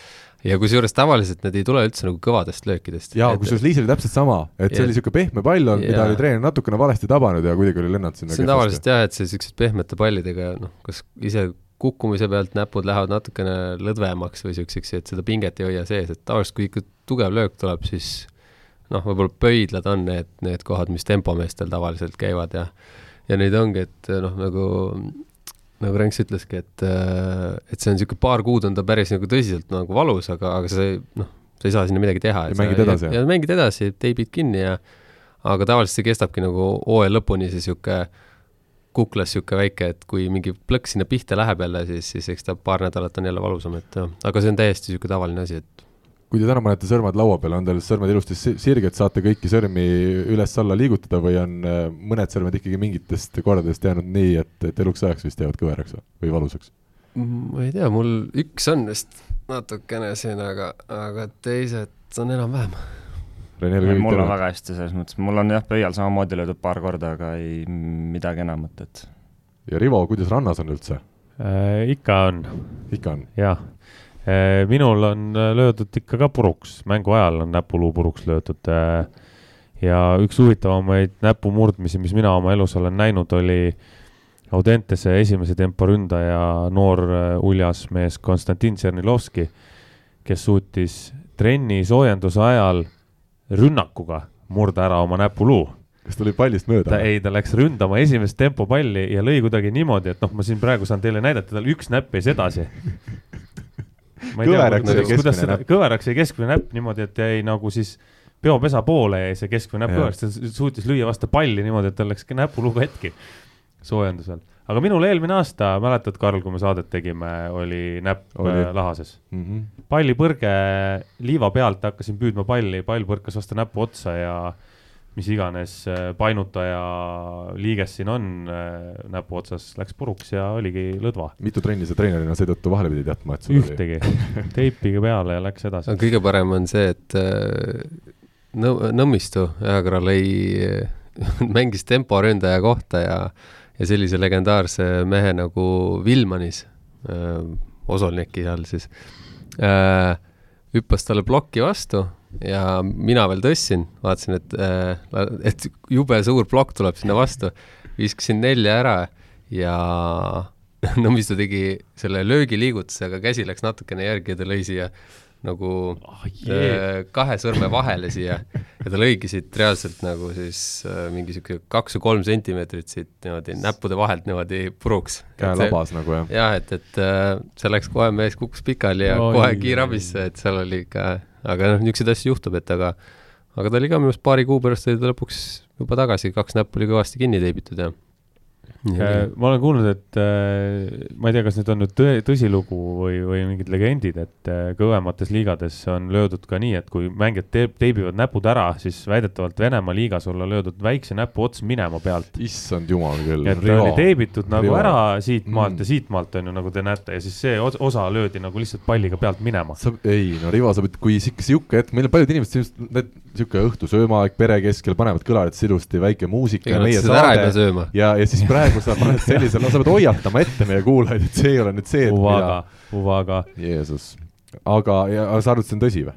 ja kusjuures tavaliselt need ei tule üldse nagu kõvadest löökidest.
jaa, kusjuures Liis oli täpselt sama, et see ja, oli niisugune pehme pall olnud, mida oli treener natukene valesti tabanud ja kuidagi oli lennanud sinna
see on tavaliselt jah, et see niisugused pehmete pallidega noh, kas ise kukkumise pealt näpud lähevad natukene lõdvemaks või niisuguseks, et seda pinget ei hoia sees, et tavaliselt kui ikka tugev löök tuleb, siis noh, võib-olla pöidlad on need, need kohad, mis tempomeestel tavaliselt käivad ja ja neid ongi, et noh, nagu nagu Renks ütleski, et, et see on niisugune paar kuud on ta päris nagu tõsiselt nagu valus, aga, aga see noh, sa ei saa sinna midagi teha.
ja mängid edasi.
ja mängid edasi, teibid kinni ja aga tavaliselt see kestabki nagu hooaja lõpuni, see niisugune kuklas niisugune väike, et kui mingi plõks sinna pihta läheb jälle, siis, siis eks ta paar nädalat on jälle valusam, et aga see on täiesti niisugune tavaline asi, et
kui te täna panete sõrmed laua peale, on teil sõrmed ilusti sirged, saate kõiki sõrmi üles-alla liigutada või on äh, mõned sõrmed ikkagi mingitest kordadest jäänud nii, et, et eluks ajaks vist jäävad kõveraks või valusaks?
ma ei tea, mul üks on vist natukene siin, aga, aga teised on enam-vähem.
mul on väga hästi selles mõttes, mul on jah, pöial samamoodi löödud paar korda, aga ei midagi enamat, et.
ja Rivo, kuidas rannas on üldse
äh,? ikka on.
ikka on?
jah minul on eh, löödud ikka ka puruks, mängu ajal on näpuluu puruks löödud. Eh, ja üks huvitavamaid näpumurdmisi, mis mina oma elus olen näinud, oli Audentese esimese tempo ründaja, noor uljas mees Konstantin Tšernilovski, kes suutis trenni soojenduse ajal rünnakuga murda ära oma näpuluu
kas ta oli pallist mööda?
ei, ta läks ründama esimest tempopalli ja lõi kuidagi niimoodi, et noh, ma siin praegu saan teile näidata, tal üks näpp jäi sedasi
Kõveraks
kuidas
keskmine näpp.,
kõveraks jäi keskmine näpp niimoodi, et jäi nagu siis peopesa poole jäi see keskmine näpp kõveraks, ta suutis lüüa vastu palli niimoodi, et tal läks näpulugu hetki soojendusel. aga minul eelmine aasta, mäletad, Karl, kui me saadet tegime, oli näpp
Oli.
oli. lahases.
Mhm.
pallipõrge liiva pealt hakkasin püüdma palli, pall põrkas vastu näpu otsa ja mis iganes äh, painutaja liiges siin on äh, näpu otsas, läks puruks ja oligi lõdva.
mitu trenni sa treenerina seetõttu vahele pidid jätma, et sul oli?
ühtegi, teipiga peale ja läks edasi.
aga kõige parem on see, et äh, Nõm-, Nõmmistu Jääkara lõi, mängis temporündaja kohta ja, ja sellise legendaarse mehe nagu Vilmanis äh,, Osolniki all siis äh,, hüppas talle plokki vastu ja mina veel tõstsin, vaatasin, et äh,, et jube suur plokk tuleb sinna vastu, viskasin nelja ära ja Nõmmistu tegi selle löögiliigutuse, aga käsi läks natukene järgi ja ta lõi siia nagu
Ah,
äh, kahe sõrme vahele siia ja ta lõigi siit reaalselt nagu siis äh, mingi sihuke kaks või kolm sentimeetrit siit niimoodi näppude vahelt niimoodi puruks.
käelabas nagu jah?
jah, et, et see läks kohe, mees kukkus pikali ja
Oi,
kohe kiirabisse, et seal oli ikka, aga noh, niisuguseid asju juhtub, et aga aga ta oli ka minu arust paari kuu pärast oli ta lõpuks juba tagasi, kaks näppu oli kõvasti kinni teibitud ja
ma olen kuulnud, et äh, ma ei tea, kas need on nüüd tõe, tõsilugu või, või mingid legendid, et äh, kõvemates liigades on löödud ka nii, et kui mängijad teeb, teibivad näpud ära, siis väidetavalt Venemaa liigas olla löödud väikse näpu ots minema pealt.
issand jumal küll.
et ta oli teibitud nagu
Rivo.
ära siitmaalt
Mm.
ja siitmaalt on ju, nagu te näete, ja siis see os- osa löödi nagu lihtsalt palliga pealt minema.
sa, ei no Rivo, sa pead, kui sihuke, sihuke hetk, meil on paljud inimesed, need sihuke õhtusöömaaeg pere keskel panevad kõlarid ilusti, väike muusika ja ja, ja siis praegu sa paned sellisel, no sa pead hoiatama ette meie kuulajaid, et see ei ole nüüd see, et
Uvaga, Uvaga.
Jeesus, aga, ja aga sa arvad, see on tõsi või?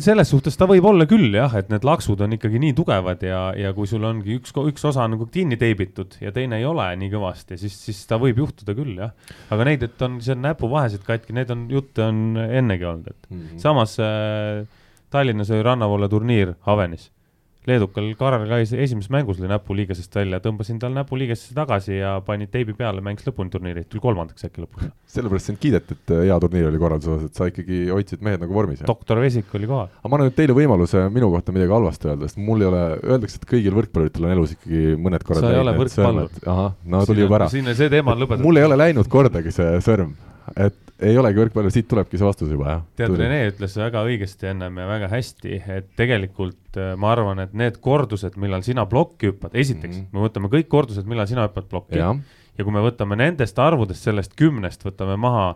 selles suhtes ta võib olla küll jah, et need laksud on ikkagi nii tugevad ja, ja kui sul ongi üks, üks osa nagu kinni teibitud ja teine ei ole nii kõvasti, siis, siis ta võib juhtuda küll jah. aga neid, et on seal näpuvahesid katki, need on, jutte on ennegi olnud, et
Mhm.
samas äh, Tallinnas oli rannavoole turniir Havenis. Leedukal Karel Kais esimeses mängus lõi näpuliigesest välja, tõmbasin tal näpuliigesesse tagasi ja panin teibi peale, mängis lõpuni turniiri, tuli kolmandaks äkki lõpuks.
sellepärast sind kiideti, et hea turniir oli korralduse osas, et sa ikkagi hoidsid mehed nagu vormis. aga
doktor Vesik oli kohal.
ma annan nüüd teile võimaluse minu kohta midagi halvasti öelda, sest mul ei ole, öeldakse, et kõigil võrkpalluritel on elus ikkagi mõned korrad
Sa ei ole
need
võrkpallur.
ahah, no tuli juba ära.
siin see teema on lõpetatud.
mul ei ole läinud kordagi see sõrm, et ei olegi võrkpallur, siit tulebki see vastus juba, jah.
tead, Rene ütles väga õigesti ennem ja väga hästi, et tegelikult äh, ma arvan, et need kordused, millal sina plokki hüppad, esiteks mm. -hmm. me võtame kõik kordused, millal sina hüppad plokki ja. ja kui me võtame nendest arvudest, sellest kümnest võtame maha,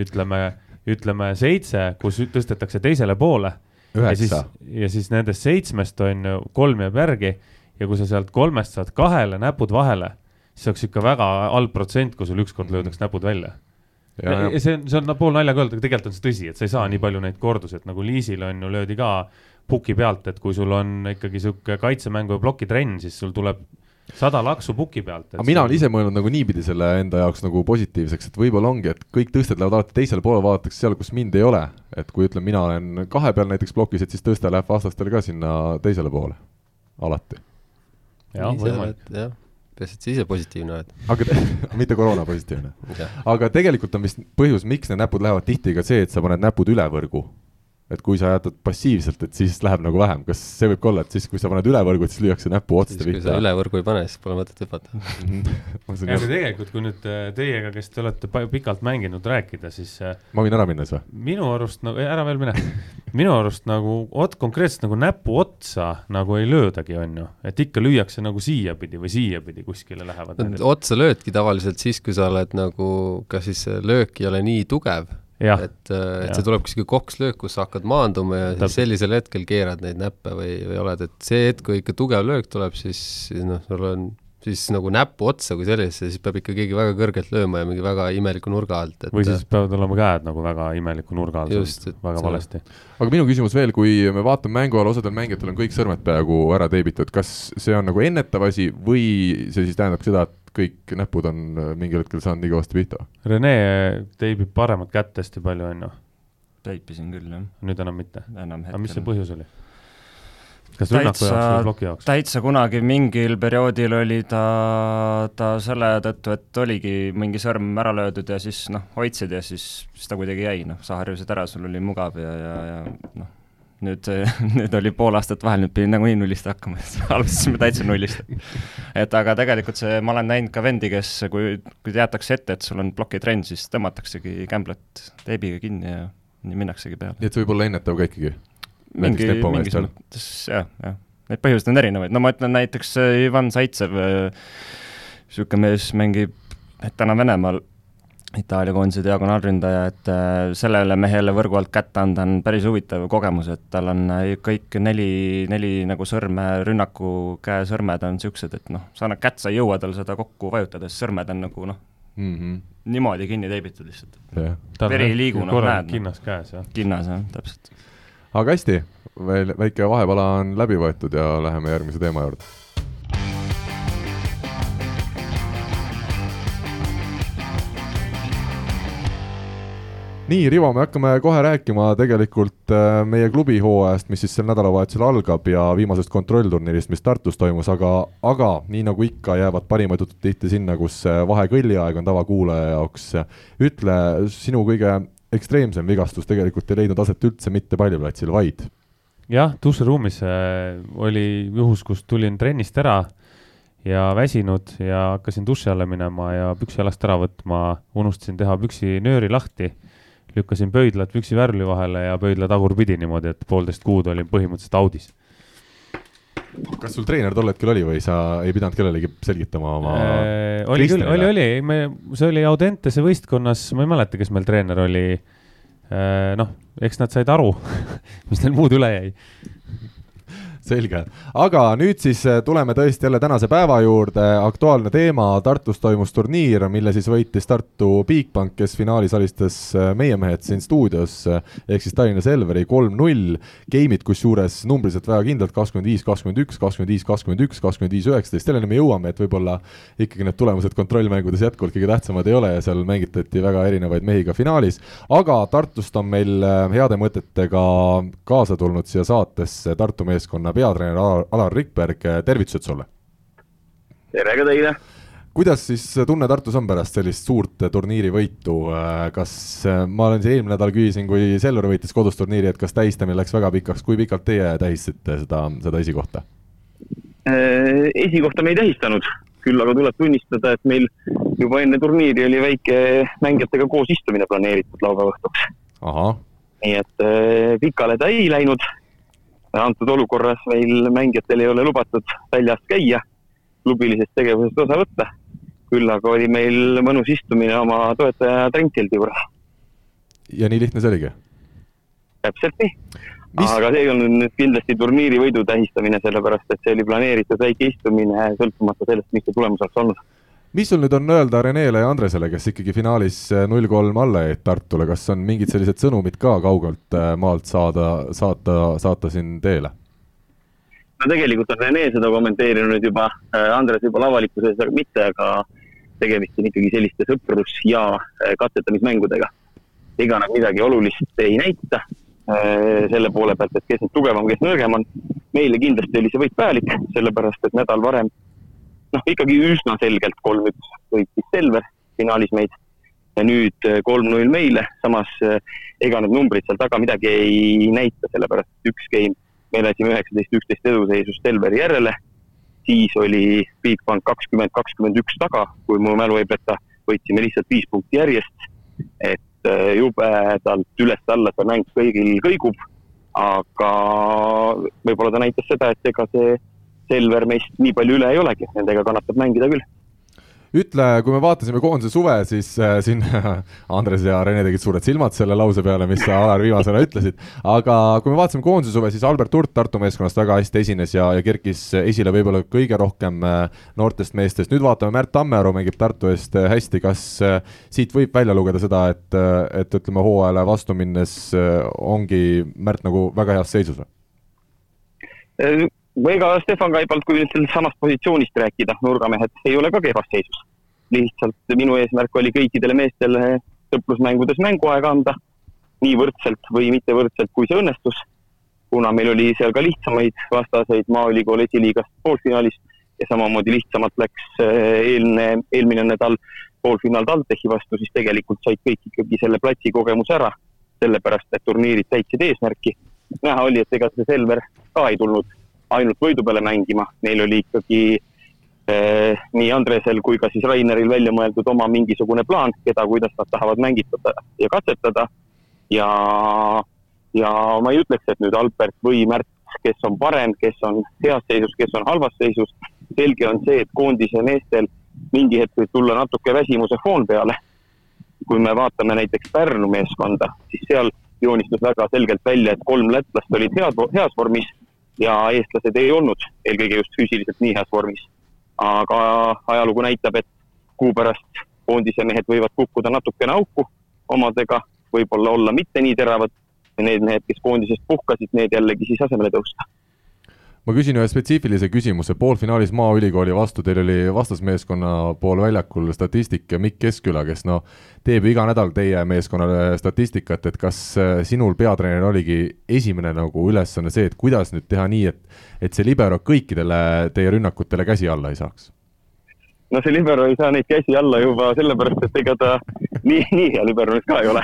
ütleme, ütleme seitse, kus tõstetakse teisele poole ja siis ja siis nendest seitsmest on ju kolm jääb järgi ja kui sa sealt kolmest saad kahele näpud vahele, siis oleks ikka väga halb protsent, kui sul ükskord löödaks näpud välja
ja,
ja see on, see on pool naljaga öelda, aga tegelikult on see tõsi, et sa ei saa nii palju neid kordusi, et nagu Liisil on ju löödi ka puki pealt, et kui sul on ikkagi sihuke kaitsemängu ja plokitrenn, siis sul tuleb sada laksu puki pealt.
aga mina olen ise mõelnud nagu niipidi selle enda jaoks nagu positiivseks, et võib-olla ongi, et kõik tõsted lähevad alati teisele poole, vaadatakse seal, kus mind ei ole. et kui ütleme, mina olen kahe peal näiteks plokis, et siis tõste läheb vastastel ka sinna teisele poole, alati.
jah, võimalik.
jah, peaasi, et sa ise positiivne oled.
aga te- mitte koroona positiivne. aga tegelikult on vist põhjus, miks need näpud lähevad tihti ka see, et sa paned näpud üle võrgu. Et kui sa jätad passiivselt, et siis läheb nagu vähem, kas see võib ka olla, et siis, kui sa paned üle võrgu, et siis lüüakse näpu otste
siis kui sa
pihta?
üle võrgu ei pane, siis pole mõtet hüpata.
ja aga tegelikult, kui nüüd äh, teiega, kes te olete pikalt mänginud, rääkida, siis äh,
ma võin ära minna siis või?
minu arust nagu, ära veel mine, minu arust nagu ot-, konkreetselt nagu näpu otsa nagu ei löödagi, on ju, et ikka lüüakse nagu siiapidi või siiapidi kuskile lähevad.
otsa löödki tavaliselt siis, kui sa oled nagu, kas siis löök ei ole nii tugev,
jah,
et, et
jah.
see tuleb kuskil kokslöök, kus sa hakkad maanduma ja siis sellisel hetkel keerad neid näppe või, või oled, et see hetk, kui ikka tugev löök tuleb, siis siis noh, sul on siis nagu näpu otsa kui sellisesse, siis peab ikka keegi väga kõrgelt lööma ja mingi väga imeliku nurga alt, et
või siis peavad olema käed nagu väga imeliku nurga all, väga
see-
valesti.
aga minu küsimus veel, kui me vaatame mängu all, osadel mängijatel on kõik sõrmed peaaegu ära teibitud, kas see on nagu ennetav asi või see siis tähendab seda, et kõik näpud on äh, mingil hetkel saanud nii kõvasti pihta?
Rene teibib paremat kätt hästi palju, on ju,
teipisin küll jah,
nüüd enam mitte.
enam
aga mis see põhjus oli? Kas rünnaku jaoks või ploki jaoks?
täitsa kunagi mingil perioodil oli ta, ta selle tõttu, et oligi mingi sõrm ära löödud ja siis noh, hoidsid ja siis, siis ta kuidagi jäi, noh, sa harjusid ära, sul oli mugav ja, ja, ja noh, nüüd, nüüd oli pool aastat vahel, nüüd pidin nagunii nullist hakkama, alustasime täitsa nullist. et aga tegelikult see, ma olen näinud ka vendi, kes, kui, kui teatakse ette, et sul on plokitrenn, siis tõmmataksegi kämblat teibiga kinni ja nii minnaksegi peale.
nii et see võib olla ennetav ka ikkagi?
Mingi, mingis mõttes jah, jah. Neid põhjuseid on erinevaid, no ma ütlen näiteks äh, Ivan Zaitsev, niisugune äh, mees mängib täna Venemaal, Itaalia koondise diagonaalründaja, et äh, sellele mehele võrgu alt kätte anda on päris huvitav kogemus, et tal on kõik neli, neli nagu sõrme, rünnaku käesõrmed on niisugused, et noh, sa annad kätt, sa ei jõua tal seda kokku vajutada, sest sõrmed on nagu noh mm, -hmm. niimoodi kinni teibitud lihtsalt. veri ei liigu, noh näed.
kinnas käes, jah.
kinnas, jah, täpselt
aga hästi, veel väike vahepala on läbi võetud ja läheme järgmise teema juurde nii, Rivo, me hakkame kohe rääkima tegelikult äh, meie klubi hooajast, mis siis sel nädalavahetusel algab ja viimasest kontrollturniirist, mis Tartus toimus, aga, aga nii nagu ikka, jäävad parimad jutud tihti sinna, kus vahekõlliaeg on tavakuulaja jaoks. ütle, sinu kõige ekstreemsem vigastus tegelikult ei leidnud aset üldse mitte palliplatsil, vaid?
jah, duširuumis äh, oli juhus, kus tulin trennist ära ja väsinud ja hakkasin duši alla minema ja püksi jalast ära võtma, unustasin teha püksinööri lahti, lükkasin pöidlad püksivärvli vahele ja pöidla tagurpidi niimoodi, et poolteist kuud olin põhimõtteliselt audis
kas sul treener tol hetkel oli või sa ei pidanud kellelegi selgitama oma
äh, oli küll, oli, oli, me, see oli Audentese võistkonnas, ma ei mäleta, kes meil treener oli. Äh,. noh, eks nad said aru mis neil muud üle jäi
selge, aga nüüd siis äh, tuleme tõesti jälle tänase päeva juurde, aktuaalne teema, Tartus toimus turniir, mille siis võitis Tartu Bigbank, kes finaalis alistas äh, meie mehed siin stuudios, äh, ehk siis Tallinna Selveri kolm-null, game'id kusjuures numbriliselt väga kindlalt, kakskümmend viis, kakskümmend üks, kakskümmend viis, kakskümmend üks, kakskümmend viis, üheksateist, selleni me jõuame, et võib-olla ikkagi need tulemused kontrollmängudes jätkuvalt kõige tähtsamad ei ole ja seal mängitati väga erinevaid mehi ka finaalis, aga Tartust on meil heade mõtetega kaasa tulnud siia saatesse Tartu meeskonna peatreener Alar Rikberg, tervitused sulle!
tere ka teile!
kuidas siis tunne Tartus on pärast sellist suurt turniirivõitu, kas, ma olen siin eelmine nädal küsisin, kui Selver võitis kodus turniiri, et kas tähistamine läks väga pikaks, kui pikalt teie tähistasite seda, seda esikohta?
Esikohta me ei tähistanud, küll aga tuleb tunnistada, et meil juba enne turniiri oli väike mängijatega koos istumine planeeritud laupäeva õhtuks. nii et pikale ta ei läinud antud olukorras meil mängijatel ei ole lubatud väljas käia, klubilisest tegevusest osa võtta. küll aga oli meil mõnus istumine oma toetaja Trentsildi juures.
ja nii lihtne see oligi?
täpselt nii Mis.... aga see ei olnud nüüd kindlasti turniiri võidu tähistamine, sellepärast et see oli planeeritud väike istumine, sõltumata sellest, mis see tulemus oleks olnud
mis sul nüüd on öelda Renele ja Andresele, kes ikkagi finaalis eh, null kolm alla jäid Tartule, kas on mingid sellised sõnumid ka kaugelt eh, maalt saada, saata, saata siin teele?
no tegelikult on Rene seda kommenteerinud juba, eh, Andres võib-olla avalikkuse ees mitte, aga tegemist on ikkagi selliste sõprus- ja katsetamismängudega. ega nad midagi olulist ei näita selle poole pealt, et kes nüüd tugevam, kes nõrgem on. meile kindlasti oli see võit vajalik, sellepärast et nädal varem noh, ikkagi üsna selgelt kolm-üks võitis Selver finaalis meid. Ja nüüd äh, kolm-null meile, samas äh, ega need numbrid seal taga midagi ei näita, sellepärast et üks game me lasime üheksateist, üksteist eduseisus Selveri järele, siis oli Bigbank kakskümmend, kakskümmend üks taga, kui mu mälu ei peta, võitsime lihtsalt viis punkti järjest, et äh, jubedalt üles-alla see mäng kõigil kõigub, aga võib-olla ta näitas seda, et ega see Selver meist nii palju üle ei olegi, nendega kannatab mängida küll.
Ütle, kui me vaatasime koondise suve, siis äh, siin Andres ja Rene tegid suured silmad selle lause peale, mis sa Alar viimasena ütlesid, aga kui me vaatasime koondise suve, siis Albert Hurt Tartu meeskonnast väga hästi esines ja, ja kerkis esile võib-olla kõige rohkem äh, noortest meestest, nüüd vaatame, Märt Tammearu mängib Tartu eest äh, hästi, kas äh, siit võib välja lugeda seda, et, äh, et ütleme, hooajale vastu minnes äh, ongi Märt nagu väga heas seisus
või? Ega Stefan Kaibalt, kui nüüd sellest samast positsioonist rääkida, nurgamehed ei ole ka kehvas seisus. lihtsalt minu eesmärk oli kõikidele meestele sõprusmängudes mänguaega anda, nii võrdselt või mitte võrdselt, kui see õnnestus. kuna meil oli seal ka lihtsamaid vastaseid Maaülikool esiliigast poolfinaalis ja samamoodi lihtsamalt läks eelne, eelmine nädal poolfinaal TalTechi vastu, siis tegelikult said kõik ikkagi selle platsi kogemuse ära, sellepärast et turniirid täitsid eesmärki. näha oli, et ega see Selver ka ei tulnud ainult võidu peale mängima, neil oli ikkagi eh, nii Andresel kui ka siis Raineril välja mõeldud oma mingisugune plaan, keda, kuidas nad tahavad mängitada ja katsetada. ja, ja ma ei ütleks, et nüüd Albert või Märt, kes on parem, kes on heas seisus, kes on halvas seisus. selge on see, et koondise meestel mingi hetk võib tulla natuke väsimuse foon peale. kui me vaatame näiteks Pärnu meeskonda, siis seal joonistus väga selgelt välja, et kolm lätlast olid head, heas vormis ja eestlased ei olnud eelkõige just füüsiliselt nii heas vormis. aga ajalugu näitab, et kuu pärast koondise mehed võivad kukkuda natukene auku omadega, võib-olla olla mitte nii teravad ja need mehed, kes koondisest puhkasid, need jällegi siis asemele tõusta
ma küsin ühe spetsiifilise küsimuse, poolfinaalis Maaülikooli vastu, teil oli vastasmeeskonna pool väljakul statistik ja Mikk Keskküla, kes noh, teeb ju iga nädal teie meeskonnale statistikat, et kas äh, sinul peatreener oligi esimene nagu ülesanne see, et kuidas nüüd teha nii, et et see libero kõikidele teie rünnakutele käsi alla ei saaks?
no see libero ei saa neid käsi alla juba sellepärast, et ega ta nii, nii hea libero nüüd ka ei ole.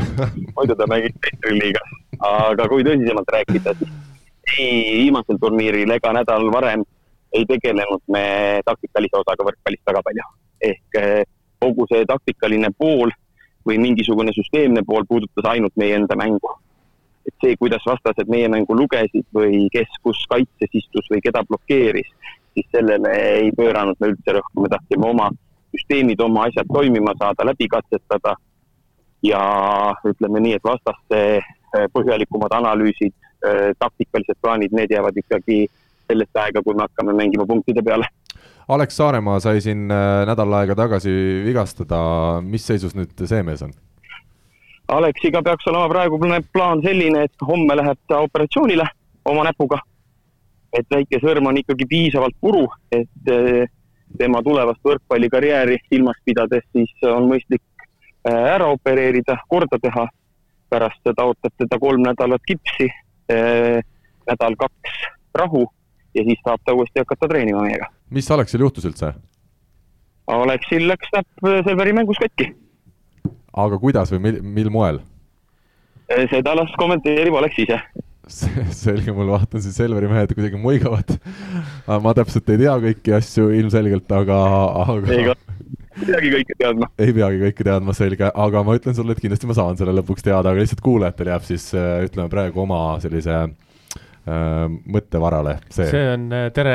muidu ta mängib meistriliigas, aga kui tõsisemalt rääkida, siis ei viimasel turniiril ega nädal varem ei tegelenud me taktikalise osaga võrkpallist väga palju. ehk eh, kogu see taktikaline pool või mingisugune süsteemne pool puudutas ainult meie enda mängu. et see, kuidas vastased meie mängu lugesid või kes kus kaitses istus või keda blokeeris, siis sellele ei pööranud me üldse rõhku, me tahtsime oma süsteemid, oma asjad toimima saada, läbi katsetada ja ütleme nii, et vastaste eh, põhjalikumad analüüsid taktikalised plaanid, need jäävad ikkagi sellesse aega, kui me hakkame mängima punktide peale.
Alex Saaremaa sai siin äh, nädal aega tagasi vigastada, mis seisus nüüd see mees on?
Aleksiga peaks olema praegu plaan selline, et homme läheb ta operatsioonile oma näpuga. et väike sõrm on ikkagi piisavalt puru, et äh, tema tulevast võrkpallikarjääri silmas pidades siis on mõistlik ära opereerida, korda teha. pärast seda ootab teda kolm nädalat kipsi nädal-kaks rahu ja siis saab ta uuesti hakata treenima meiega.
mis Aleksil juhtus üldse?
Aleksil läks näpp Selveri mängus katki.
aga kuidas või mil, mil moel?
seda las kommenteerib Aleks ise
selge, mul vaatan siin Selveri mehed kuidagi muigavad. ma täpselt ei tea kõiki asju ilmselgelt, aga, aga.
Ei peagi kõike teadma.
ei peagi kõike teadma, selge, aga ma ütlen sulle, et kindlasti ma saan selle lõpuks teada, aga lihtsalt kuulajatel jääb siis ütleme praegu oma sellise Äh, mõttevarale see.
see on äh, tere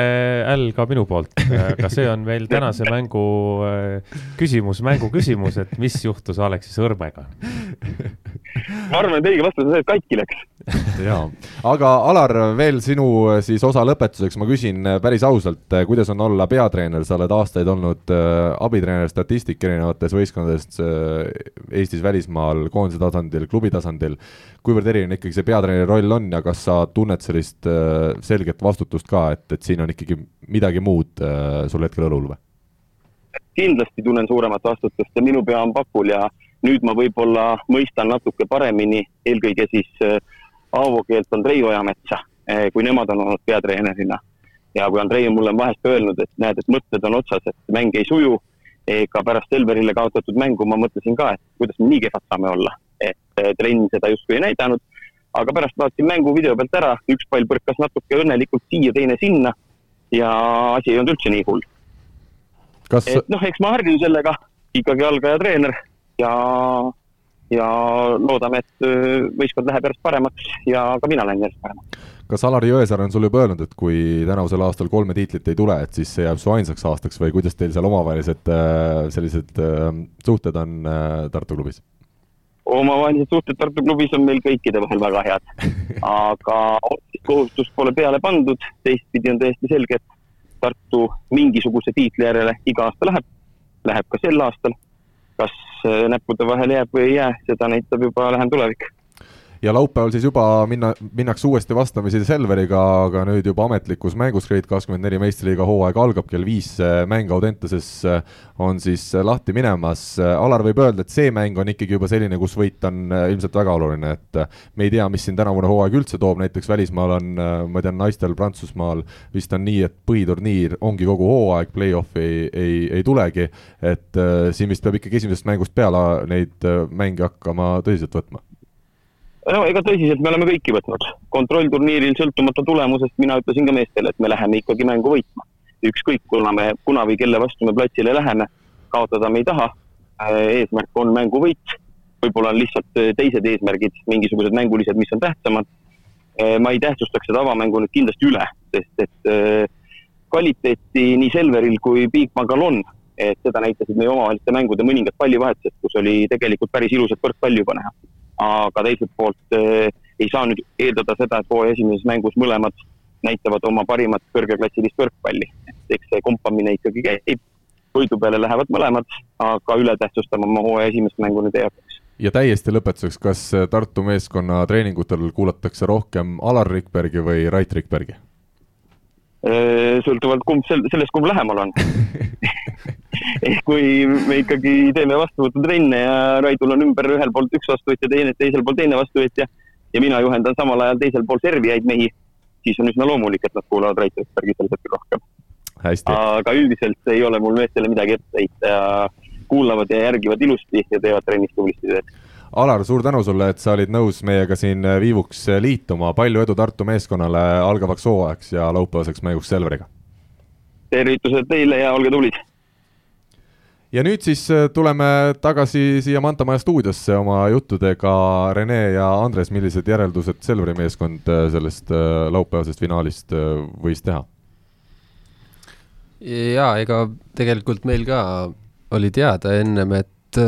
Äll ka minu poolt, aga see on meil tänase mängu äh, küsimus, mängu küsimus, et mis juhtus Aleksi sõrmega?
ma arvan, et õige vastus on see, et katki läks.
jaa, aga Alar, veel sinu siis osa lõpetuseks ma küsin päris ausalt, kuidas on olla peatreener, sa oled aastaid olnud abitreener, statistik erinevates võistkondades Eestis, välismaal, koondise tasandil, klubi tasandil. kuivõrd erinev ikkagi see peatreeneri roll on ja kas sa tunned selle sellist äh, selget vastutust ka, et, et siin on ikkagi midagi muud äh, sul hetkel õlul või?
kindlasti tunnen suuremat vastutust ja minu pea on pakul ja nüüd ma võib-olla mõistan natuke paremini, eelkõige siis äh, Aavo keelt Andrei Ojametsa, kui nemad on olnud peatreenerina. ja kui Andrei on mulle vahest öelnud, et näed, et mõtted on otsas, et mäng ei suju, ega pärast Selverile kaotatud mängu ma mõtlesin ka, et kuidas me nii kehvad saame olla. et trenn seda justkui ei näidanud aga pärast vaatasin mängu video pealt ära, üks pall põrkas natuke õnnelikult siia, teine sinna ja asi ei olnud üldse nii hull Kas.... et noh, eks ma harjun sellega, ikkagi algaja treener ja, ja loodame, et võistkond läheb järjest paremaks ja ka mina lähen järjest paremaks.
kas Alari Jõesaar on sulle juba öelnud, et kui tänavusel aastal kolme tiitlit ei tule, et siis see jääb su ainsaks aastaks või kuidas teil seal omavahelised sellised suhted on Tartu klubis?
Omavahelised suhted Tartu klubis on meil kõikide vahel väga head. aga kohustust pole peale pandud, teistpidi on täiesti selge, et Tartu mingisuguse tiitli järele iga aasta läheb, läheb ka sel aastal. kas äh, näppude vahele jääb või ei jää, seda näitab juba lähem tulevik
ja laupäeval siis juba minna, minnakse uuesti vastamisi Selveriga, aga nüüd juba ametlikus mängus Grade kakskümmend neli meistriliiga hooaeg algab. Kell viis, mäng Audentases on siis lahti minemas. Alar võib öelda, et see mäng on ikkagi juba selline, kus võit on ilmselt väga oluline, et me ei tea, mis siin tänavune hooaeg üldse toob, näiteks välismaal on, ma tean, naistel Prantsusmaal vist on nii, et põhiturniir ongi kogu hooaeg, play-off'i ei, ei, ei tulegi, et äh, siin vist peab ikkagi esimesest mängust peale neid mänge hakkama tõsiselt võtma
no ega tõsiselt me oleme kõiki võtnud. kontrollturniiril sõltumata tulemusest mina ütlesin ka meestele, et me läheme ikkagi mängu võitma. ükskõik, kuna me, kuna või kelle vastu me platsile läheme, kaotada me ei taha. Äh, eesmärk on mänguvõit, võib-olla on lihtsalt äh, teised eesmärgid, mingisugused mängulised, mis on tähtsamad. Äh, ma ei tähtsustaks seda avamängu nüüd kindlasti üle, sest et kvaliteeti nii Selveril kui Bigbangal on, et seda näitasid meie omavaheliste mängude mõningad pallivahetused, kus oli tegelikult päris ilusat võrkpalli juba näha aga teiselt poolt eh, ei saa nüüd eeldada seda, et hooaja esimeses mängus mõlemad näitavad oma parimat kõrgeklassilist võrkpalli. eks see kompamine ikkagi käib, võidu peale lähevad mõlemad, aga ületähtsustama ma hooaja esimest mängu nüüd ei hakkaks.
ja täiesti lõpetuseks, kas Tartu meeskonna treeningutel kuulatakse rohkem Alar Rikbergi või Rait Rikbergi?
Äh, sõltuvalt kumb sel-, sellest, kumb lähemal on. Ehk kui me ikkagi teeme vastuvõtutrenne ja Raidul on ümber ühel poolt üks vastuvõtja, teine, teisel pool teine vastuvõtja ja mina juhendan samal ajal teisel pool servijaid mehi, siis on üsna loomulik, et nad kuulavad Rait Rikbergi sel hetkel rohkem. aga üldiselt ei ole mul meestele midagi ette heita ja kuulavad ja järgivad ilusti ja teevad trennis tublisti tööd
Alar, suur tänu sulle, et sa olid nõus meiega siin Viivuks liituma, palju edu Tartu meeskonnale algavaks hooajaks ja laupäevaseks mänguks Selveriga!
tervitused teile ja olge tublid!
ja nüüd siis äh, tuleme tagasi siia Manta Maja stuudiosse oma juttudega, Rene ja Andres, millised järeldused Selveri meeskond äh, sellest äh, laupäevasest finaalist võis teha?
jaa, ega tegelikult meil ka oli teada ennem, et,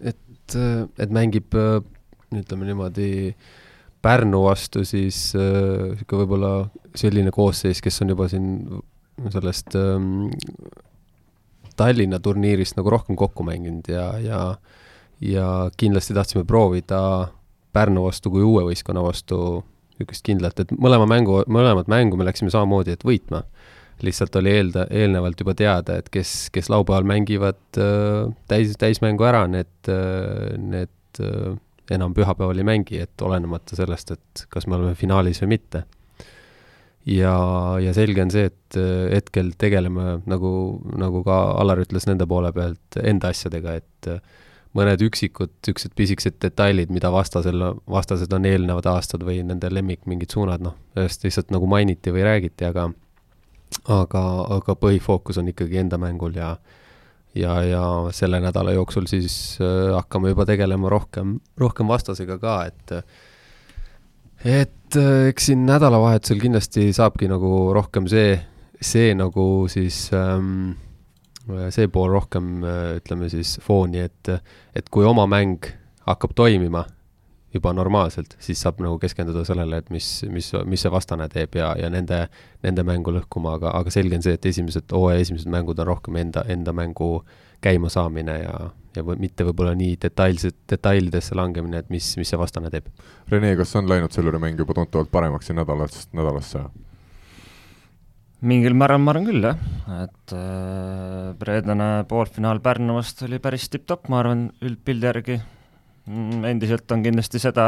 et et, et mängib ütleme niimoodi Pärnu vastu siis niisugune äh, võib-olla selline koosseis, kes on juba siin sellest ähm, Tallinna turniirist nagu rohkem kokku mänginud ja, ja ja kindlasti tahtsime proovida Pärnu vastu kui uue võistkonna vastu niisugust kindlat, et mõlema mängu, mõlemat mängu me läksime samamoodi, et võitma lihtsalt oli eelda, eelnevalt juba teada, et kes, kes laupäeval mängivad äh, täis, täismängu ära, need, äh, need äh, enam pühapäeval ei mängi, et olenemata sellest, et kas me oleme finaalis või mitte. ja, ja selge on see, et hetkel tegeleme, nagu, nagu ka Alar ütles nende poole pealt, enda asjadega, et mõned üksikud niisugused pisikesed detailid, mida vastasel, vastased on eelnevad aastad või nende lemmik mingid suunad, noh, sellest lihtsalt nagu mainiti või räägiti, aga aga, aga põhifookus on ikkagi enda mängul ja ja, ja selle nädala jooksul siis äh, hakkame juba tegelema rohkem, rohkem vastasega ka, et et äh, eks siin nädalavahetusel kindlasti saabki nagu rohkem see, see nagu siis ähm, see pool rohkem äh, ütleme siis fooni, et, et kui oma mäng hakkab toimima juba normaalselt, siis saab nagu keskenduda sellele, et mis, mis, mis see vastane teeb ja, ja nende, nende mängu lõhkuma, aga, aga selge on see, et esimesed, hooaja esimesed mängud on rohkem enda, enda mängu käimasaamine ja, ja või, mitte võib-olla nii detailselt, detailidesse langemine, et mis, mis see vastane teeb.
Rene, kas on läinud Selveri mäng juba tuntavalt paremaks siin nädalast nädalasse?
mingil määral ma arvan küll, jah, et äh, reedene poolfinaal Pärnu vastu oli päris tipp-topp, ma arvan, üldpildi järgi endiselt on kindlasti seda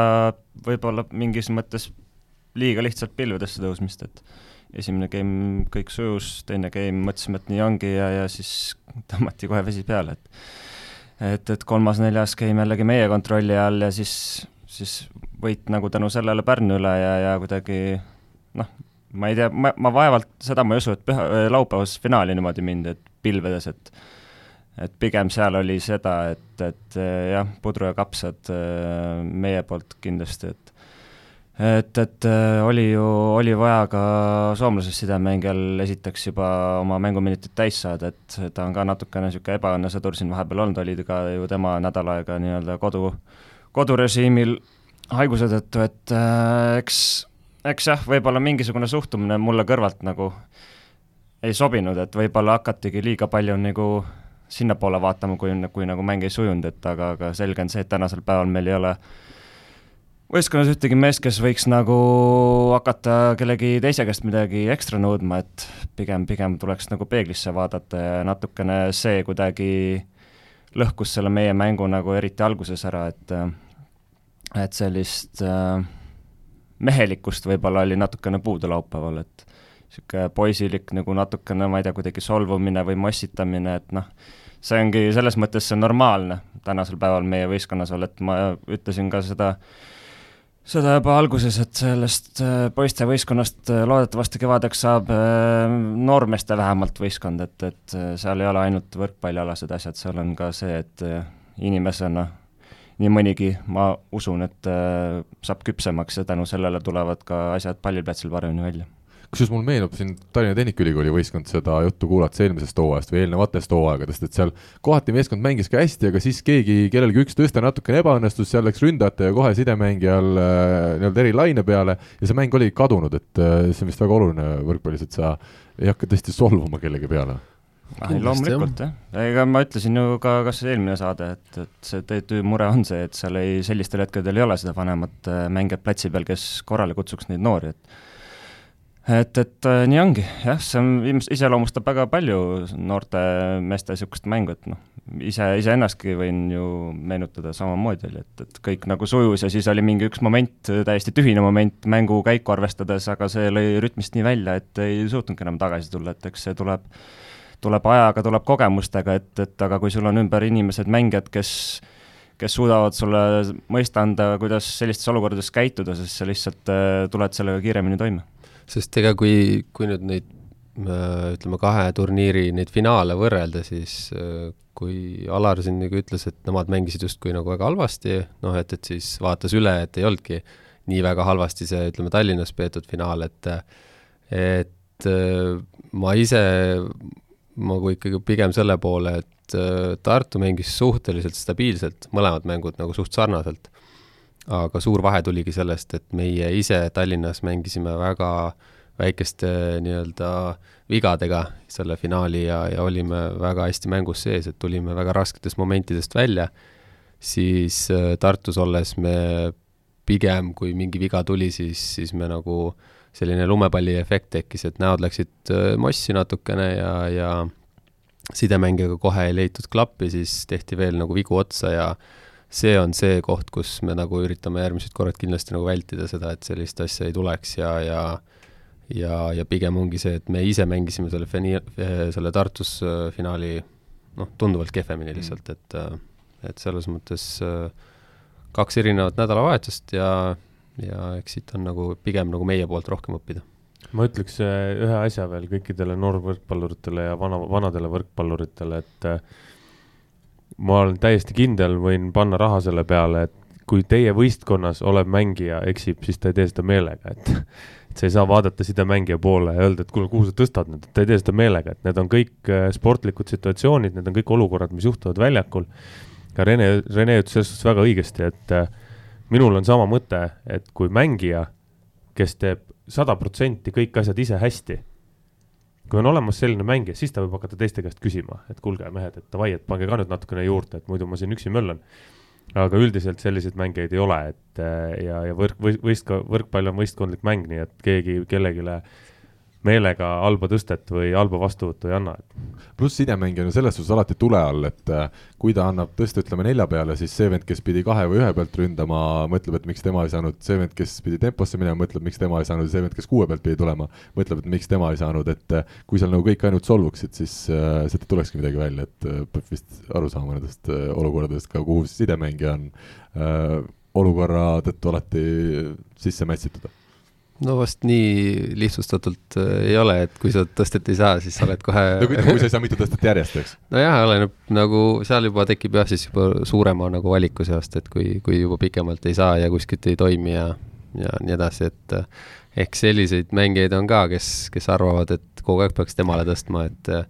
võib-olla mingis mõttes liiga lihtsalt pilvedesse tõusmist, et esimene game kõik sujus, teine game mõtlesime, et nii ongi ja, ja siis tõmmati kohe vesi peale, et et, et kolmas-neljas game jällegi meie kontrolli all ja siis, siis võit nagu tänu sellele Pärnu üle ja, ja kuidagi noh, ma ei tea, ma, ma vaevalt, seda ma ei usu, et püha, laupäevas finaali niimoodi mindi, et pilvedes, et et pigem seal oli seda, et, et eh, jah, pudru ja kapsad eh, meie poolt kindlasti, et et, et eh, oli ju, oli vaja ka soomlasest sidemängijal esiteks juba oma mänguminutid täis saada, et ta on ka natukene niisugune ebaõnnesõdur siin vahepeal olnud, oli ka ju tema nädal aega nii-öelda kodu, kodurežiimil haiguse tõttu, et äh, eks, eks jah, võib-olla mingisugune suhtumine mulle kõrvalt nagu ei sobinud, et võib-olla hakatigi liiga palju nagu sinnapoole vaatama, kui, kui nagu mäng ei sujunud, et aga, aga selge on see, et tänasel päeval meil ei ole võistkonnas ühtegi meest, kes võiks nagu hakata kellegi teise käest midagi ekstra nõudma, et pigem, pigem tuleks nagu peeglisse vaadata ja natukene see kuidagi lõhkus selle meie mängu nagu eriti alguses ära, et et sellist äh, mehelikkust võib-olla oli natukene puudu laupäeval, et niisugune poisilik nagu natukene, ma ei tea, kuidagi solvumine või mossitamine, et noh, see ongi selles mõttes see normaalne tänasel päeval meie võistkonnas olla, et ma ütlesin ka seda seda juba alguses, et sellest äh, poiste võistkonnast äh, loodetavasti kevadeks saab äh, noormeeste vähemalt võistkond, et, et seal ei ole ainult võrkpallialased asjad, seal on ka see, et inimesena nii mõnigi, ma usun, et saab küpsemaks ja tänu sellele tulevad ka asjad palliplatsil paremini välja
kusjuures mul meenub siin Tallinna Tehnikaülikooli võistkond seda juttu kuulates eelmisest hooajast või eelnevatest hooaegadest, et seal kohati meeskond mängis ka hästi, aga siis keegi, kellelgi üks tõste natukene ebaõnnestus, seal läks ründajate ja kohe sidemängijal äh, nii-öelda eri laine peale ja see mäng oligi kadunud, et äh, see on vist väga oluline võrkpallis, et sa ei hakka tõesti solvuma kellegi peale.
Ah, loomulikult jah, ega ma ütlesin ju ka kas eelmine saade, et, et see TTÜ mure on see, et seal ei, sellistel hetkedel ei ole seda vanemat äh, mängijat platsi peal, kes korrale kutsuks neid noori, et et, et äh, nii ongi, jah, see on, iseloomustab väga palju noorte meeste niisugust mängu, et noh, ise, iseennastki võin ju meenutada samamoodi oli, et, et kõik nagu sujus ja siis oli mingi üks moment, täiesti tühine moment mängu käiku arvestades, aga see lõi rütmist nii välja, et ei suutnudki enam tagasi tulla, et eks see tuleb, tuleb ajaga, tuleb kogemustega, et, et aga kui sul on ümber inimesed, mängijad, kes kes suudavad sulle mõista anda, kuidas sellistes olukordades käituda, siis sa lihtsalt äh, tuled sellega kiiremini toime
sest ega kui, kui nüüd neid äh, ütleme, kahe turniiri neid finaale võrrelda, siis äh, kui Alar siin nagu ütles, et nemad mängisid justkui nagu väga halvasti, noh et, et siis vaatas üle, et ei olnudki nii väga halvasti see, ütleme, Tallinnas peetud finaal, et et äh, ma ise nagu ikkagi pigem selle poole, et Tartu mängis suhteliselt stabiilselt, mõlemad mängud nagu suht sarnaselt aga suur vahe tuligi sellest, et meie ise Tallinnas mängisime väga väikeste nii-öelda vigadega selle finaali ja, ja olime väga hästi mängus sees, et tulime väga rasketest momentidest välja, siis äh, Tartus olles me pigem, kui mingi viga tuli, siis, siis me nagu selline lumepalliefekt tekkis, et näod läksid äh, mossi natukene ja, ja sidemängijaga kohe ei leitud klappi, siis tehti veel nagu vigu otsa ja see on see koht, kus me nagu üritame järgmised korrad kindlasti nagu vältida seda, et sellist asja ei tuleks ja, ja ja, ja pigem ongi see, et me ise mängisime selle fini-, selle Tartus äh, finaali noh, tunduvalt kehvemini lihtsalt, mm. et äh, et selles mõttes äh, kaks erinevat nädalavahetust ja, ja eks siit on nagu pigem nagu meie poolt rohkem õppida
ma ütleks ühe asja veel kõikidele noorvõrkpalluritele ja vana, vanadele võrkpalluritele, et ma olen täiesti kindel, võin panna raha selle peale, et kui teie võistkonnas olev mängija eksib, siis ta ei tee seda meelega, et et sa ei saa vaadata sidemängija poole ja öelda, et kuule, kuhu sa tõstad nüüd, et ta ei tee seda meelega, et need on kõik äh, sportlikud situatsioonid, need on kõik olukorrad, mis juhtuvad väljakul. ja Rene, Rene ütles selles suhtes väga õigesti, et äh, minul on sama mõte, et kui mängija, kes teeb sada protsenti kõik asjad ise hästi kui on olemas selline mängija, siis ta võib hakata teiste käest küsima, et kuulge, mehed, et davai, et pange ka nüüd natukene juurde, et muidu ma siin üksi möllan. aga üldiselt selliseid mängijaid ei ole, et ja, ja võrk, võist, võrkpall on võistkondlik mäng, nii et keegi kellelegi meelega halba tõstet või halba vastuvõttu ei anna.
pluss sidemängija on ju selles suhtes alati tule all, et äh, kui ta annab tõste, ütleme nelja peale, siis see vend, kes pidi kahe või ühe pealt ründama, mõtleb, et miks tema ei saanud, see vend, kes pidi temposse minema, mõtleb, miks tema ei saanud see vend, kes kuue pealt pidi tulema, mõtleb, et miks tema ei saanud, et äh, kui seal nagu kõik ainult solvuksid, siis äh, sealt tulekski midagi välja, et äh, peab vist aru saama nendest äh, olukordadest ka, kuhu sidemängija on äh, olukorra tõttu alati sisse mätsitud
no vast nii lihtsustatult äh, ei ole, et kui sa tõstet ei saa, siis sa oled kohe
no kui, kui sa ei saa mitu tõstet järjest, eks?
nojah, oleneb nagu, seal juba tekib jah, siis juba suurema nagu valiku seast, et kui, kui juba pikemalt ei saa ja kuskilt ei toimi ja, ja nii edasi, et äh, ehk selliseid mängijaid on ka, kes, kes arvavad, et kogu aeg peaks temale tõstma, et äh,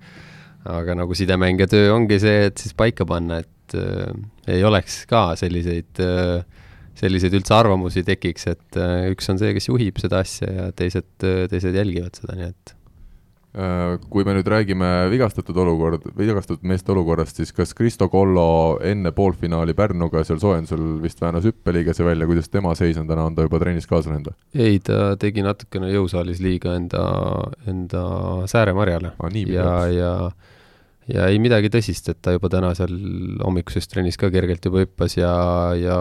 aga nagu sidemängija töö ongi see, et siis paika panna, et äh, ei oleks ka selliseid äh, selliseid üldse arvamusi tekiks, et äh, üks on see, kes juhib seda asja ja teised, äh, teised jälgivad seda, nii et
Äh, kui me nüüd räägime vigastatud olukord, vigastatud meeste olukorrast, siis kas Kristo Kollo enne poolfinaali Pärnuga seal soojendusel vist väänas hüppeliigese välja, kuidas tema seis on täna, on ta juba trennis kaasa läinud?
ei, ta tegi natukene jõusaalis liiga enda, enda Sääre-Marjale
ah,.
ja, ja ja ei midagi tõsist, et ta juba täna seal hommikuses trennis ka kergelt juba hüppas ja, ja,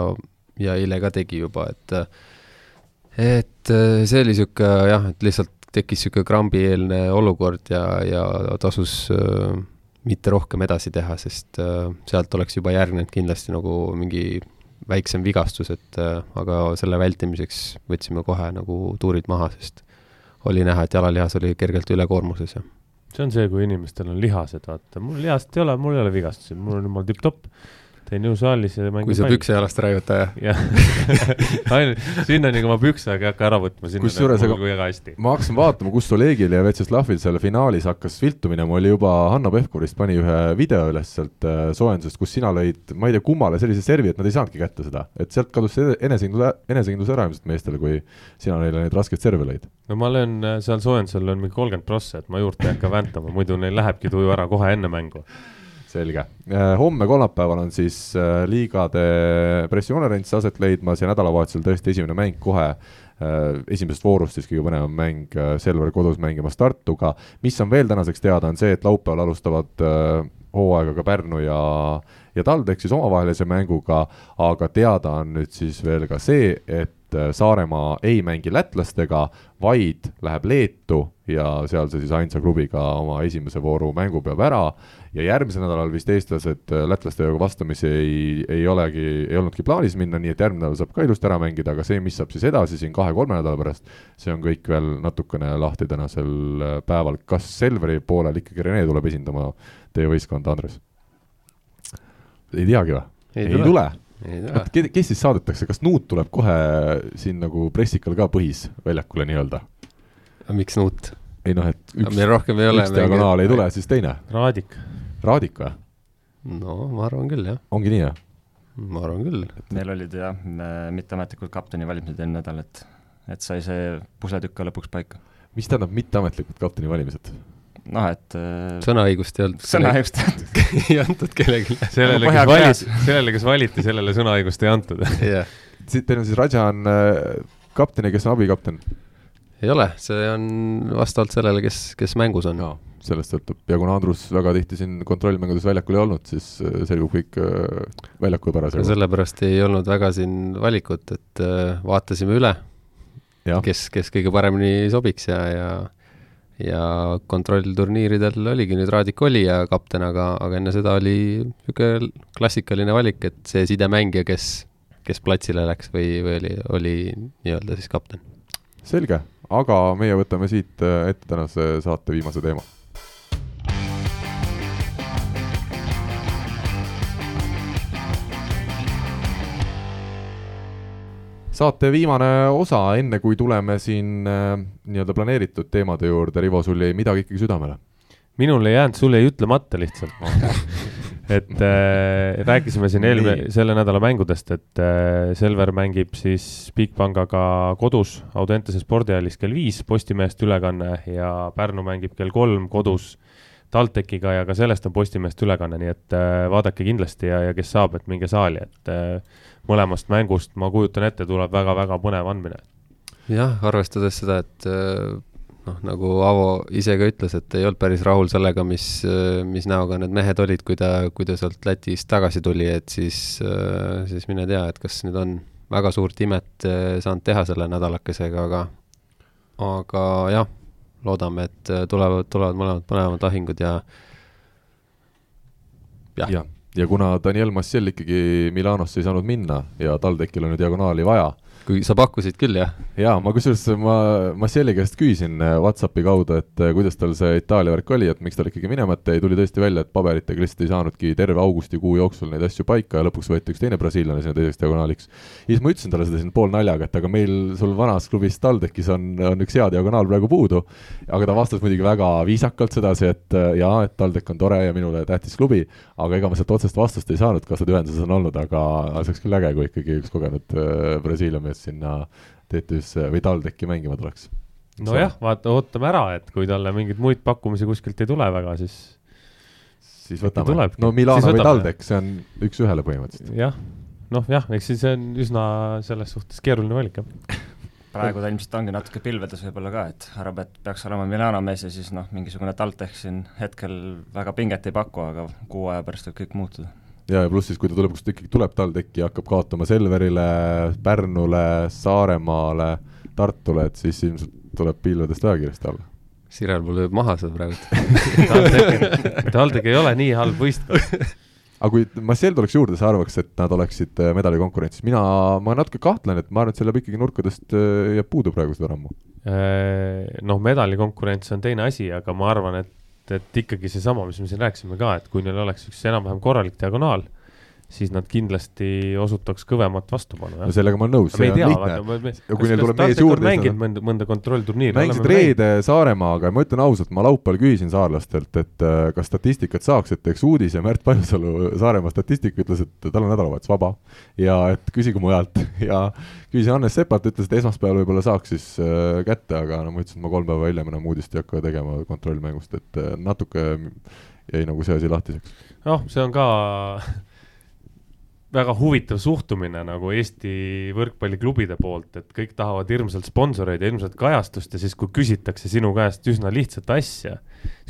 ja eile ka tegi juba, et et see oli niisugune jah, et lihtsalt tekkis niisugune krambieelne olukord ja, ja tasus äh, mitte rohkem edasi teha, sest äh, sealt oleks juba järgnenud kindlasti nagu mingi väiksem vigastus, et äh, aga selle vältimiseks võtsime kohe nagu tuurid maha, sest oli näha, et jalalihas oli kergelt ülekoormuses ja
see on see, kui inimestel on lihased, vaata, mul lihast ei ole, mul ei ole vigastusi, mul on jumal tipp-topp teen jõusaalis ja mängin
kui sa pükse jalast ära ei võta, jah?
jah ainult sinnani, kui ma pükse ei hakka ära võtma, sinna
kusjuures aga
väga hästi.
ma hakkasin vaatama, kus Olegil ja Vjatšeslavil seal finaalis hakkas viltu minema, oli juba Hanno Pevkurist pani ühe video üles sealt äh, soojendusest, kus sina lõid, ma ei tea, kummale sellise servi, et nad ei saanudki kätte seda, et sealt kadus see enesekindlus, enesekindlus ära ilmselt meestele, kui sina neile neid raskeid serve lõid.
no ma löön äh, seal soojendusel löön mingi kolmkümmend prossa, et ma juurde ei hakka väntama, muidu neil lähebki tuju ära kohe enne mängu
selge. Äh, homme kolmapäeval on siis äh, liigade pressikonverents aset leidmas ja nädalavahetusel tõesti esimene mäng kohe äh, esimesest voorust siis kõige põnevam mäng, Selver kodus mängimas Tartuga. mis on veel tänaseks teada, on see, et laupäeval alustavad hooaega ka Pärnu ja, ja TalTech siis omavahelise mänguga, aga teada on nüüd siis veel ka see, et Saaremaa ei mängi lätlastega, vaid läheb Leetu ja seal see siis ainsa klubiga oma esimese vooru mängu peab ära ja järgmisel nädalal vist eestlased äh, lätlastega vastamisi ei, ei olegi, ei olnudki plaanis minna, nii et järgmine nädal saab ka ilusti ära mängida, aga see, mis saab siis edasi siin kahe-kolme nädala pärast, see on kõik veel natukene lahti tänasel äh, päeval. kas Selveri poolel ikkagi Rene tuleb esindama teie võistkonda, Andres? ei teagi või?
ei
tule,
tule.?
Kes siis saadetakse, kas Nuut tuleb kohe siin nagu pressikal ka põhis väljakule nii-öelda?
miks Nuut?
ei noh, et üks,
meil rohkem ei ole.
üks diagonaal ei tule, siis teine.
Raadik
Raadik või?
no ma arvan küll, jah.
ongi nii, jah?
ma arvan küll.
Neil olid jah, mitteametlikud kapteni valimised eelmine nädal, et, et sai see pusletükk ka lõpuks paika.
mis tähendab mitteametlikud kapteni valimised?
Noh, et äh,
sõnaõigust ei olnud.
sõnaõigust
ei antud kellelegi.
sellele, kes valiti, sellele, kes valiti, sellele sõnaõigust ei antud
jah.
siit teil on siis Raja on äh, kapten ja kes on abikapten?
ei ole, see on vastavalt sellele, kes, kes mängus on
no sellest sõltub ja kuna Andrus väga tihti siin kontrollmängudes väljakul ei olnud, siis äh, selgub kõik väljaku parasjagu.
sellepärast ei olnud väga siin valikut, et vaatasime üle, kes, kes kõige paremini sobiks ja, ja ja kontrollturniiridel oligi nüüd Raadik Olija kapten, aga, aga enne seda oli niisugune klassikaline valik, et see sidemängija, kes, kes platsile läks või, või oli, oli nii-öelda siis kapten.
selge, aga meie võtame siit ette tänase saate viimase teema saate viimane osa, enne kui tuleme siin äh, nii-öelda planeeritud teemade juurde, Rivo, sul jäi midagi ikkagi südamele?
minul ei jäänud, sul jäi ütlemata lihtsalt. Et äh, rääkisime siin eelmine, selle nädala mängudest, et äh, Selver mängib siis Bigbangaga kodus Audentese spordihallis kell viis, Postimehest ülekanne ja Pärnu mängib kell kolm kodus TalTechiga ja ka sellest on Postimehest ülekanne, nii et äh, vaadake kindlasti ja, ja kes saab, et minge saali, et äh, mõlemast mängust, ma kujutan ette, tuleb väga-väga põnev andmine.
jah, arvestades seda, et äh, noh, nagu Avo ise ka ütles, et ei olnud päris rahul sellega, mis, mis näoga need mehed olid, kui ta, kui ta sealt Lätist tagasi tuli, et siis, siis mine tea, et kas nüüd on väga suurt imet saanud teha selle nädalakesega, aga aga jah, loodame, et tulevad, tulevad mõlemad põnevad lahingud ja
jah. Ja ja kuna Daniel Massiel ikkagi Milanosse ei saanud minna ja TalTechil on ju diagonaali vaja
kui sa pakkusid küll, jah?
jaa, ma kusjuures, ma Marcelli käest küsisin äh, Whatsappi kaudu, et äh, kuidas tal see Itaalia värk oli, et miks tal ikkagi minemata jäi, tuli tõesti välja, et paberitega lihtsalt ei saanudki terve augustikuu jooksul neid asju paika ja lõpuks võeti üks teine brasiillane sinna teiseks diagonaaliks. ja siis ma ütlesin talle seda siin poolnaljaga, et aga meil sul vanas klubis TalTechis on, on üks hea diagonaal praegu puudu, aga ta vastas muidugi väga viisakalt sedasi, et äh, jaa, et TalTech on tore ja minule tähtis klubi, aga ega ma sealt otsest vastust ei saanud, kas nad ühenduses on olnud, aga see oleks küll äge, kui ikkagi üks kogenud Brasiilia mees sinna TTÜ-sse või TalTechi mängima tuleks.
nojah, vaata, ootame ära, et kui talle mingeid muid pakkumisi kuskilt ei tule väga, siis
siis võtame. no Milano või TalTech, see on üks-ühele põhimõtteliselt.
jah, noh jah, eks siis on üsna selles suhtes keeruline valik, jah
praegu ta ilmselt ongi natuke pilvedes võib-olla ka, et arvab, et peaks olema Milano mees ja siis noh, mingisugune TalTech siin hetkel väga pinget ei paku, aga kuu aja pärast võib kõik muutuda
ja, ja pluss siis, kui ta tuleb, kus ta ikkagi tuleb TalTechi ja hakkab kaotama Selverile, Pärnule, Saaremaale, Tartule, et siis ilmselt tuleb pilvedest väga kiiresti alla.
Sirer mul lööb maha seda praegu
TalTech ei ole nii halb võistkond
aga kui Massiel tuleks juurde, sa arvaks, et nad oleksid äh, medalikonkurentsis, mina, ma natuke kahtlen, et ma arvan, et seal jääb ikkagi nurkadest, äh, jääb puudu praegu seda rammu.
Äh, noh, medalikonkurents on teine asi, aga ma arvan, et, et ikkagi seesama, mis me siin rääkisime ka, et kui neil oleks üks enam-vähem korralik diagonaal siis nad kindlasti osutaks kõvemat vastupanu.
no sellega ma olen nõus.
me ei tea, vaata,
ja kui neil tuleb mees juurde.
mänginud mõnda, mõnda kontrollturniiri.
mängisid reede Saaremaaga ja ma ütlen ausalt, ma laupäeval küsisin saarlastelt, et äh, kas statistikat saaks, et teeks uudise Märt Paljusalu, Saaremaa statistik ütles, et tal on nädalavahetus vaba ja et küsige mujalt ja küsisin Hannes Sepalt, ütles, et esmaspäeval võib-olla saaks siis äh, kätte, aga no ma ütlesin, et ma kolm päeva hiljem enam uudist ei hakka tegema kontrollmängust, et äh, natuke jäi nagu see asi lahtiseks.
noh, see on ka väga huvitav suhtumine nagu Eesti võrkpalliklubide poolt, et kõik tahavad hirmsalt sponsoreid ja hirmsat kajastust ja siis, kui küsitakse sinu käest üsna lihtsat asja,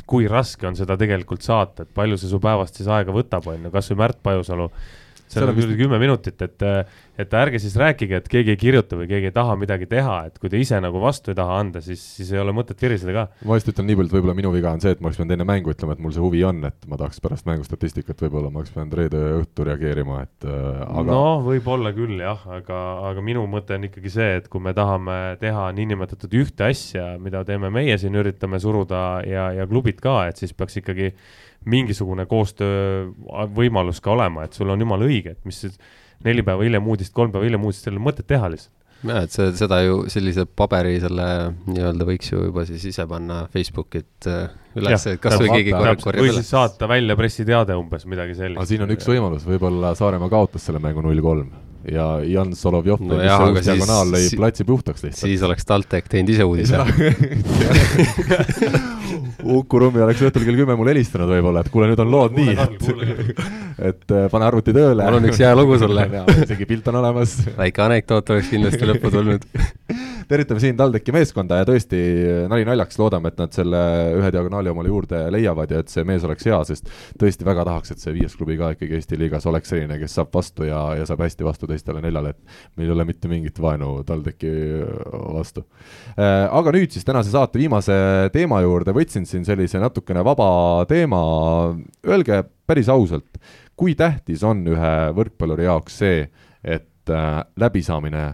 kui raske on seda tegelikult saata, et palju see su päevast siis aega võtab, on ju, kasvõi Märt Pajusalu seal on küll kümme minutit, et, et ärge siis rääkige, et keegi ei kirjuta või keegi ei taha midagi teha, et kui te ise nagu vastu ei taha anda, siis, siis ei ole mõtet viriseda ka.
ma just ütlen nii palju, et võib-olla minu viga on see, et ma oleks pidanud enne mängu ütlema, et mul see huvi on, et ma tahaks pärast mängustatistikat, võib-olla ma oleks pidanud reede õhtu reageerima, et äh, aga
no võib-olla küll jah, aga, aga minu mõte on ikkagi see, et kui me tahame teha niinimetatud ühte asja, mida teeme meie siin, üritame suruda ja, ja klubid ka, et siis peaks ikkagi mingisugune koostöövõimalus ka olema, et sul on jumala õige, et mis neli päeva hiljem uudist, kolm päeva hiljem uudist, ei ole mõtet teha lihtsalt.
Jah, et see, seda ju sellise paberi selle nii-öelda võiks ju juba siis ise panna Facebookit äh, üles, et kas või keegi korjab, korjab
või siis saata välja pressiteade umbes, midagi sellist.
aga siin on üks võimalus, võib-olla Saaremaa kaotas selle mängu null kolm ja Jan Solovjov no jah, uus diagonaal lõi platsi puhtaks lihtsalt.
siis oleks TalTech teinud ise uudise
Uku Rummi oleks õhtul kell kümme mulle helistanud võib-olla, et kuule, nüüd on lood nii, et et äh, pane arvuti tööle.
mul on üks hea lugu sulle
isegi pilt on olemas.
väike anekdoot oleks kindlasti lõppu tulnud
tervitame siin TalTechi meeskonda ja tõesti nali naljaks, loodame, et nad selle ühe diagonaali omale juurde leiavad ja et see mees oleks hea, sest tõesti väga tahaks, et see viies klubi ka ikkagi Eesti liigas oleks selline, kes saab vastu ja, ja saab hästi vastu teistele neljale, et meil ei ole mitte mingit vaenu TalTechi vastu. Äh, aga nüüd siis tänase saate viimase teema juurde, võtsin siin sellise natukene vaba teema, öelge päris ausalt, kui tähtis on ühe võrkpalluri jaoks see, et äh, läbisaamine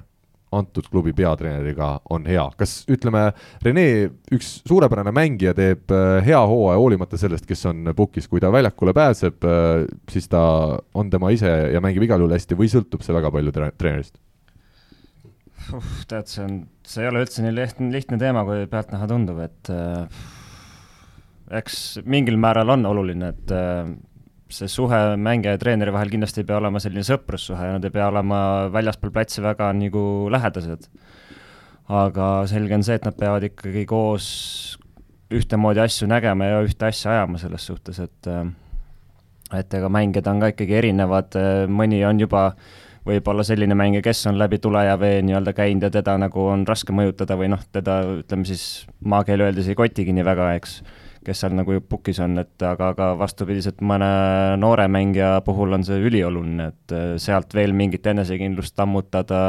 antud klubi peatreeneriga on hea, kas ütleme, Rene, üks suurepärane mängija teeb äh, hea hooaja hoolimata sellest, kes on pukis, kui ta väljakule pääseb, äh, siis ta on tema ise ja mängib igal juhul hästi või sõltub see väga palju tre treenerist?
tead, see on, see ei ole üldse nii lihtne, lihtne teema, kui pealtnäha tundub, et äh, eks mingil määral on oluline, et äh, see suhe mängija ja treeneri vahel kindlasti ei pea olema selline sõprussuhe nad ei pea olema väljaspool platsi väga nagu lähedased. aga selge on see, et nad peavad ikkagi koos ühtemoodi asju nägema ja ühte asja ajama selles suhtes, et et ega mängijad on ka ikkagi erinevad, mõni on juba võib-olla selline mängija, kes on läbi tule ja vee nii-öelda käinud ja teda nagu on raske mõjutada või noh, teda ütleme siis maakeeli öeldes ei kotigi nii väga, eks kes seal nagu pukis on, et aga, aga vastupidiselt mõne noore mängija puhul on see ülioluline, et äh, sealt veel mingit enesekindlust ammutada,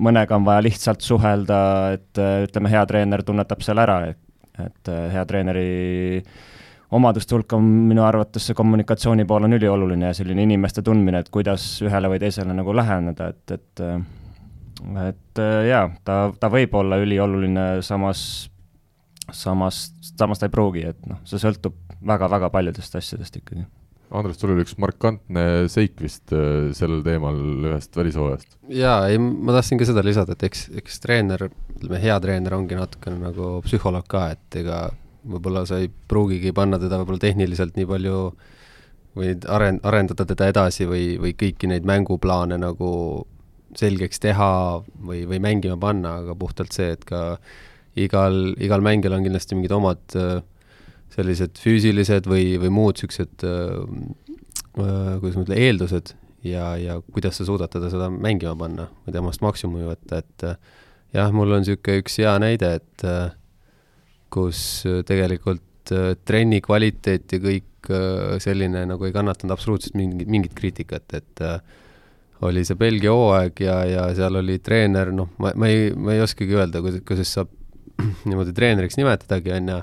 mõnega on vaja lihtsalt suhelda, et äh, ütleme, hea treener tunnetab seal ära, et, et äh, hea treeneri omaduste hulka on minu arvates see kommunikatsiooni pool on ülioluline ja selline inimeste tundmine, et kuidas ühele või teisele nagu läheneda, et, et et jaa, ta, ta võib olla ülioluline, samas samas, samas ta ei pruugi, et noh, see sõltub väga-väga paljudest asjadest ikkagi.
Andres, sul oli üks markantne seik vist äh, sellel teemal ühest välishooajast.
jaa, ei ma tahtsin ka seda lisada, et eks, eks treener, ütleme hea treener ongi natukene nagu psühholoog ka, et ega võib-olla sa ei pruugigi panna teda võib-olla tehniliselt nii palju või aren-, arendada teda edasi või, või kõiki neid mänguplaane nagu selgeks teha või, või mängima panna, aga puhtalt see, et ka igal, igal mängijal on kindlasti mingid omad äh, sellised füüsilised või, või muud niisugused kuidas ma ütlen, eeldused ja, ja kuidas sa suudad teda seda mängima panna või temast maksimumi võtta, et jah, mul on niisugune üks hea näide, et kus tegelikult trenni kvaliteet ja kõik selline nagu ei kannatanud absoluutselt mingit, mingit kriitikat, et oli see Belgia hooaeg ja, ja seal oli treener, noh, ma, ma ei, ma ei oskagi öelda, kuidas, kuidas saab niimoodi treeneriks nimetadagi, on ju,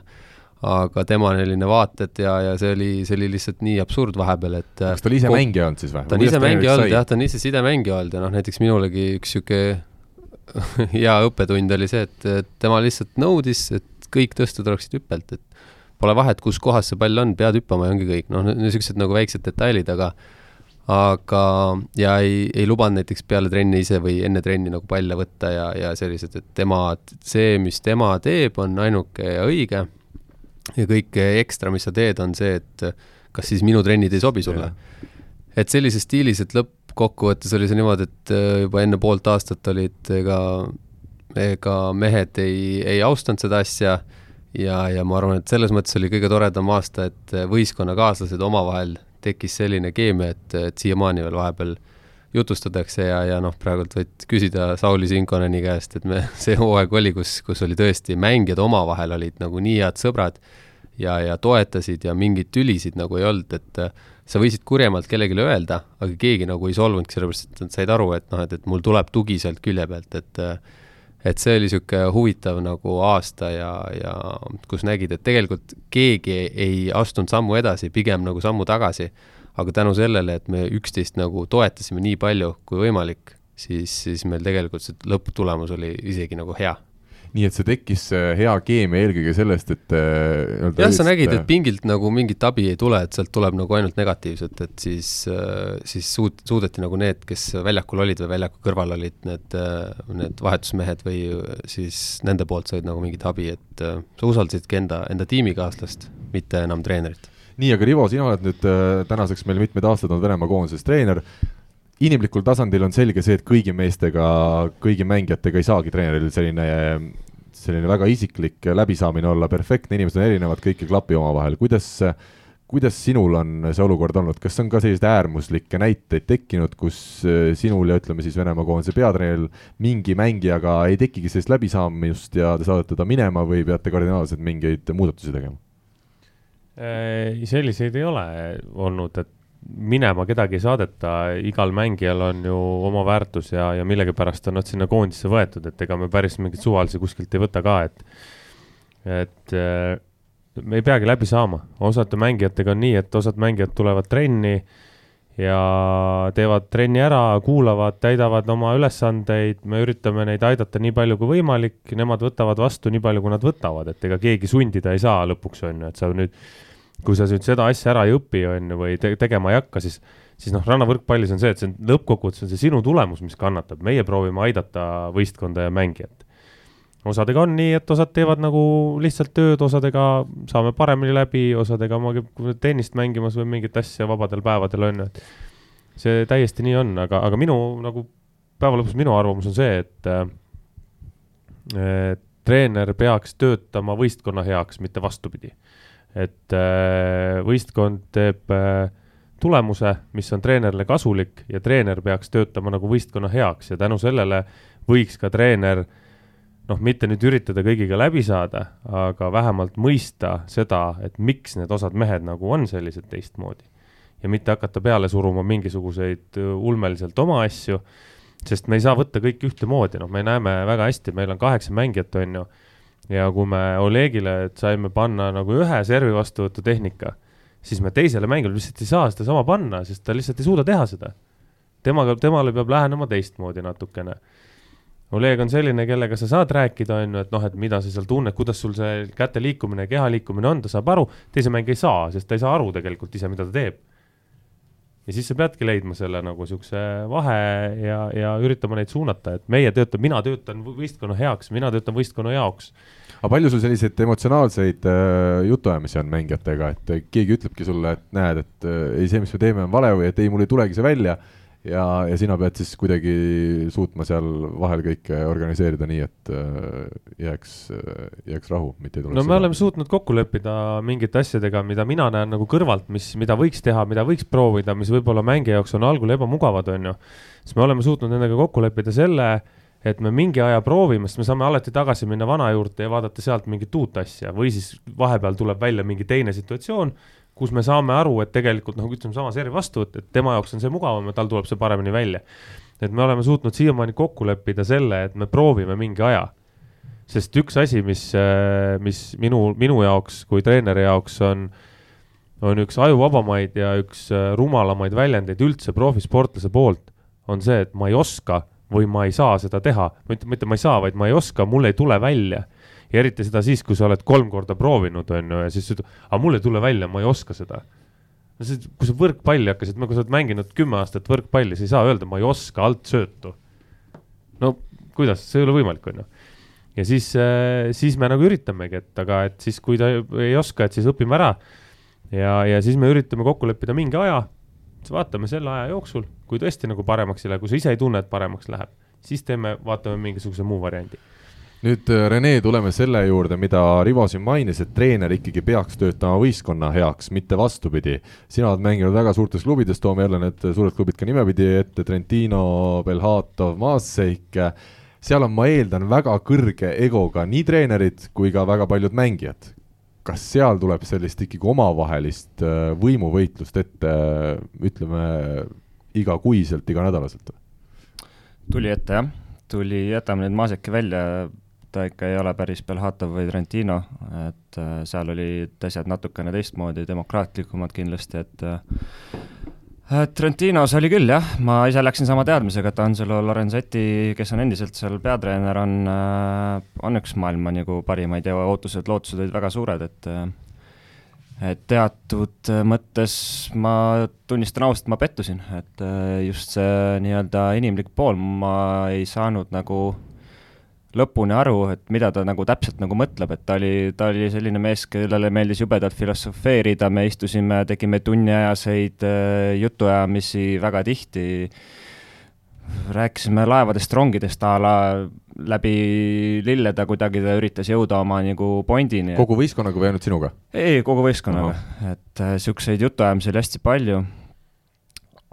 aga tema selline vaated ja, ja see oli, see oli lihtsalt nii absurd vahepeal, et
kas ta oli ise mängija olnud siis või?
ta on ise mängija olnud jah, ta on ise sidemängija olnud ja noh, näiteks minulegi üks niisugune hea õppetund oli see, et tema lihtsalt nõudis, et kõik tõstud oleksid hüppelt, et pole vahet, kus kohas see pall on, pead hüppama ja ongi kõik, noh, niisugused nagu väiksed detailid, aga aga, ja ei, ei lubanud näiteks peale trenni ise või enne trenni nagu palle võtta ja, ja sellised, et tema, see, mis tema teeb, on ainuke ja õige. ja kõik ekstra, mis sa teed, on see, et kas siis minu trennid ei sobi sulle. et sellises stiilis, et lõppkokkuvõttes oli see niimoodi, et äh, juba enne poolt aastat olid ega, ega mehed ei, ei austanud seda asja ja, ja ma arvan, et selles mõttes oli kõige toredam aasta, et võistkonnakaaslased omavahel tekkis selline keemia, et, et siiamaani veel vahepeal jutustatakse ja, ja noh, praegult võid küsida Sauli Sinkoneni käest, et me, see hooaeg oli, kus, kus oli tõesti, mängijad omavahel olid nagu nii head sõbrad ja, ja toetasid ja mingeid tülisid nagu ei olnud, et sa võisid kurjemalt kellelegi öelda, aga keegi nagu ei solvunudki, sellepärast et nad said aru, et noh, et, et mul tuleb tugi sealt külje pealt, et et see oli niisugune huvitav nagu aasta ja, ja kus nägid, et tegelikult keegi ei astunud sammu edasi, pigem nagu sammu tagasi, aga tänu sellele, et me üksteist nagu toetasime nii palju kui võimalik, siis, siis meil tegelikult see lõpptulemus oli isegi nagu hea
nii et see tekkis hea keemia eelkõige sellest, et
äh, jah, sa nägid, et pingilt nagu mingit abi ei tule, et sealt tuleb nagu ainult negatiivset, et siis, äh, siis suut-, suudeti nagu need, kes väljakul olid või väljaku kõrval olid, need, äh, need vahetusmehed või siis nende poolt said nagu mingit abi, et sa usaldasidki enda, enda tiimikaaslast, mitte enam treenerit.
nii, aga Rivo, sina oled nüüd tänaseks meil mitmed aastad olnud Venemaa koondises treener, inimlikul tasandil on selge see, et kõigi meestega, kõigi mängijatega ei saagi treeneril selline, selline väga isiklik läbisaamine olla perfektne, inimesed on erinevad, kõik ei klapi omavahel, kuidas, kuidas sinul on see olukord olnud, kas on ka selliseid äärmuslikke näiteid tekkinud, kus sinul ja ütleme siis Venemaa koondise peatreeneril mingi mängijaga ei tekigi sellist läbisaamist ja te saadate ta minema või peate kardinaalselt mingeid muudatusi tegema?
selliseid ei ole olnud, et minema kedagi ei saadeta, igal mängijal on ju oma väärtus ja, ja millegipärast on nad sinna koondisse võetud, et ega me päris mingeid suvalisi kuskilt ei võta ka, et, et äh, me ei peagi läbi saama, osade mängijatega on nii, et osad mängijad tulevad trenni ja teevad trenni ära, kuulavad, täidavad oma ülesandeid, me üritame neid aidata nii palju kui võimalik, nemad võtavad vastu nii palju, kui nad võtavad, et ega keegi sundida ei saa lõpuks, on ju, et sa nüüd kui sa nüüd seda asja ära ei õpi, on ju, või te tegema ei hakka, siis, siis noh, rannavõrkpallis on see, et see lõppkokkuvõttes on see sinu tulemus, mis kannatab, meie proovime aidata võistkonda ja mängijat. osadega on nii, et osad teevad nagu lihtsalt tööd, osadega saame paremini läbi, osadega ma tennist mängimas või mingit asja vabadel päevadel on ju, et see täiesti nii on, aga, aga minu nagu päeva lõpus minu arvamus on see, et äh, treener peaks töötama võistkonna heaks, mitte vastupidi et äh, võistkond teeb äh, tulemuse, mis on treenerile kasulik ja treener peaks töötama nagu võistkonna heaks ja tänu sellele võiks ka treener noh, mitte nüüd üritada kõigiga läbi saada, aga vähemalt mõista seda, et miks need osad mehed nagu on sellised teistmoodi. ja mitte hakata peale suruma mingisuguseid äh, ulmeliselt oma asju, sest me ei saa võtta kõike ühtemoodi, noh, me näeme väga hästi, meil on kaheksa mängijat, on ju ja kui me Olegile saime panna nagu ühe servi vastuvõtu tehnika, siis me teisele mängule lihtsalt ei saa sedasama panna, sest ta lihtsalt ei suuda teha seda. temaga, temale peab lähenema teistmoodi natukene. Oleg on selline, kellega sa saad rääkida, on ju, et noh, et mida sa seal tunned, kuidas sul see käte liikumine keha liikumine on, ta saab aru, teise mängija ei saa, sest ta ei saa aru tegelikult ise, mida ta teeb ja siis sa peadki leidma selle nagu niisuguse vahe ja, ja üritama neid suunata, et meie töötame, mina töötan võistkonna heaks, mina töötan võistkonna jaoks.
aga palju sul selliseid emotsionaalseid äh, jutuajamisi on mängijatega, et keegi ütlebki sulle, et näed, et äh, ei, see, mis me teeme, on vale või et ei, mul ei tulegi see välja ja, ja sina pead siis kuidagi suutma seal vahel kõike organiseerida nii, et äh, jääks, jääks rahu, mitte ei tuleks
no me oleme suutnud kokku leppida mingite asjadega, mida mina näen nagu kõrvalt, mis, mida võiks teha, mida võiks proovida, mis võib-olla mängija jaoks on algul ebamugavad, on ju. siis me oleme suutnud nendega kokku leppida selle, et me mingi aja proovime, sest me saame alati tagasi minna vana juurde ja vaadata sealt mingit uut asja või siis vahepeal tuleb välja mingi teine situatsioon kus me saame aru, et tegelikult noh, ütleme sama servi vastu, et, tema jaoks on see mugavam ja tal tuleb see paremini välja. et me oleme suutnud siiamaani kokku leppida selle, et me proovime mingi aja. sest üks asi, mis, mis minu, minu jaoks kui treeneri jaoks on, on üks ajuvabamaid ja üks rumalamaid väljendeid üldse profisportlase poolt, on see, et ma ei oska või ma ei saa seda teha, mitte, mitte ma ei saa, vaid ma ei oska, mul ei tule välja ja eriti seda siis, kui sa oled kolm korda proovinud, on ju, ja siis ütled, aga mul ei tule välja, ma ei oska seda. no see, kui sa võrkpalli hakkasid, kui sa oled mänginud kümme aastat võrkpalli, sa ei saa öelda, ma ei oska alt söötu. no kuidas, see ei ole võimalik, on ju. ja siis, äh, siis me nagu üritamegi, et aga, et siis, kui ta ei oska, et siis õpime ära. ja, ja siis me üritame kokku leppida mingi aja, siis vaatame selle aja jooksul, kui tõesti nagu paremaks ei lähe, kui sa ise ei tunne, et paremaks läheb, siis teeme, vaatame mingisuguse muu variandi
nüüd äh, Rene, tuleme selle juurde, mida Rivo siin mainis, et treener ikkagi peaks töötama võistkonna heaks, mitte vastupidi. sina oled mänginud väga suurtes klubides, toome jälle need suured klubid ka nimepidi ette, Trentino, Belhatov, Maaseik, seal on, ma eeldan, väga kõrge egoga nii treenerid kui ka väga paljud mängijad. kas seal tuleb sellist ikkagi omavahelist äh, võimuvõitlust ette, ütleme, igakuiselt, iganädalaselt?
tuli ette, jah tuli, jätame nüüd Maaseki välja, ta ikka ei ole päris Belhatov või Trentino, et äh, seal olid asjad natukene teistmoodi, demokraatlikumad kindlasti, et äh, Trentinos oli küll jah, ma ise läksin sama teadmisega, et Angelo Lorenzetti, kes on endiselt seal peatreener, on, äh, on üks maailma nagu parimaid ja ootused, lootused olid väga suured, et et teatud mõttes ma tunnistan ausalt, ma pettusin, et just see nii-öelda inimlik pool, ma ei saanud nagu lõpuni aru, et mida ta nagu täpselt nagu mõtleb, et ta oli, ta oli selline mees, kellele meeldis jubedalt filosofeerida, me istusime, tegime tunniajaseid äh, jutuajamisi väga tihti, rääkisime laevadest, rongidest a la läbi lillede kuidagi ta üritas jõuda oma nagu pointini.
kogu võistkonnaga või ainult sinuga?
ei, kogu võistkonnaga, et niisuguseid äh, jutuajamisi oli hästi palju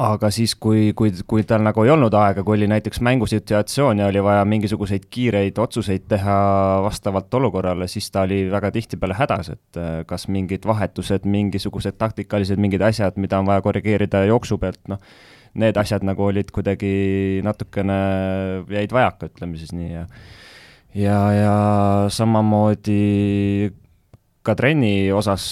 aga siis, kui, kui, kui tal nagu ei olnud aega, kui oli näiteks mängusituatsioon ja oli vaja mingisuguseid kiireid otsuseid teha vastavalt olukorrale, siis ta oli väga tihtipeale hädas, et äh, kas mingid vahetused, mingisugused taktikalised mingid asjad, mida on vaja korrigeerida jooksu pealt, noh, need asjad nagu olid kuidagi natukene, jäid vajaka, ütleme siis nii, ja ja, ja samamoodi ka trenni osas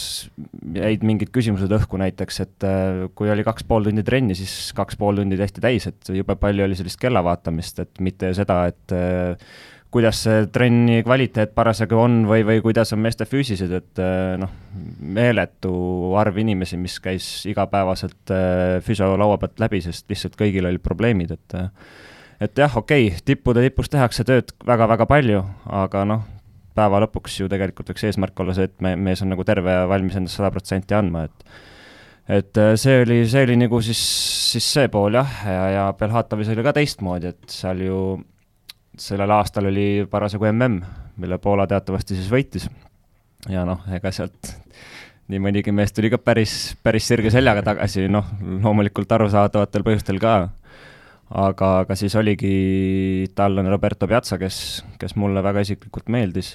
jäid mingid küsimused õhku näiteks, et äh, kui oli kaks pool tundi trenni, siis kaks pool tundi tehti täis, et jube palju oli sellist kella vaatamist, et mitte seda, et äh, kuidas see trenni kvaliteet parasjagu on või, või kuidas on meeste füüsilised, et äh, noh, meeletu arv inimesi, mis käis igapäevaselt füsiolaua pealt läbi, sest lihtsalt kõigil olid probleemid, et et jah, okei okay,, tippude tipus tehakse tööd väga-väga palju, aga noh, päeva lõpuks ju tegelikult võiks eesmärk olla see, et me, mees on nagu terve ja valmis endast sada protsenti andma, et et äh, see oli, see oli nagu siis, siis see pool jah, ja, ja Belhatovis oli ka teistmoodi, et seal ju sellel aastal oli parasjagu mm, mille Poola teatavasti siis võitis. ja noh, ega sealt nii mõnigi mees tuli ka päris, päris sirge seljaga tagasi, noh, loomulikult arusaadavatel põhjustel ka aga, aga siis oligi itaallane Roberto Piazza, kes, kes mulle väga isiklikult meeldis.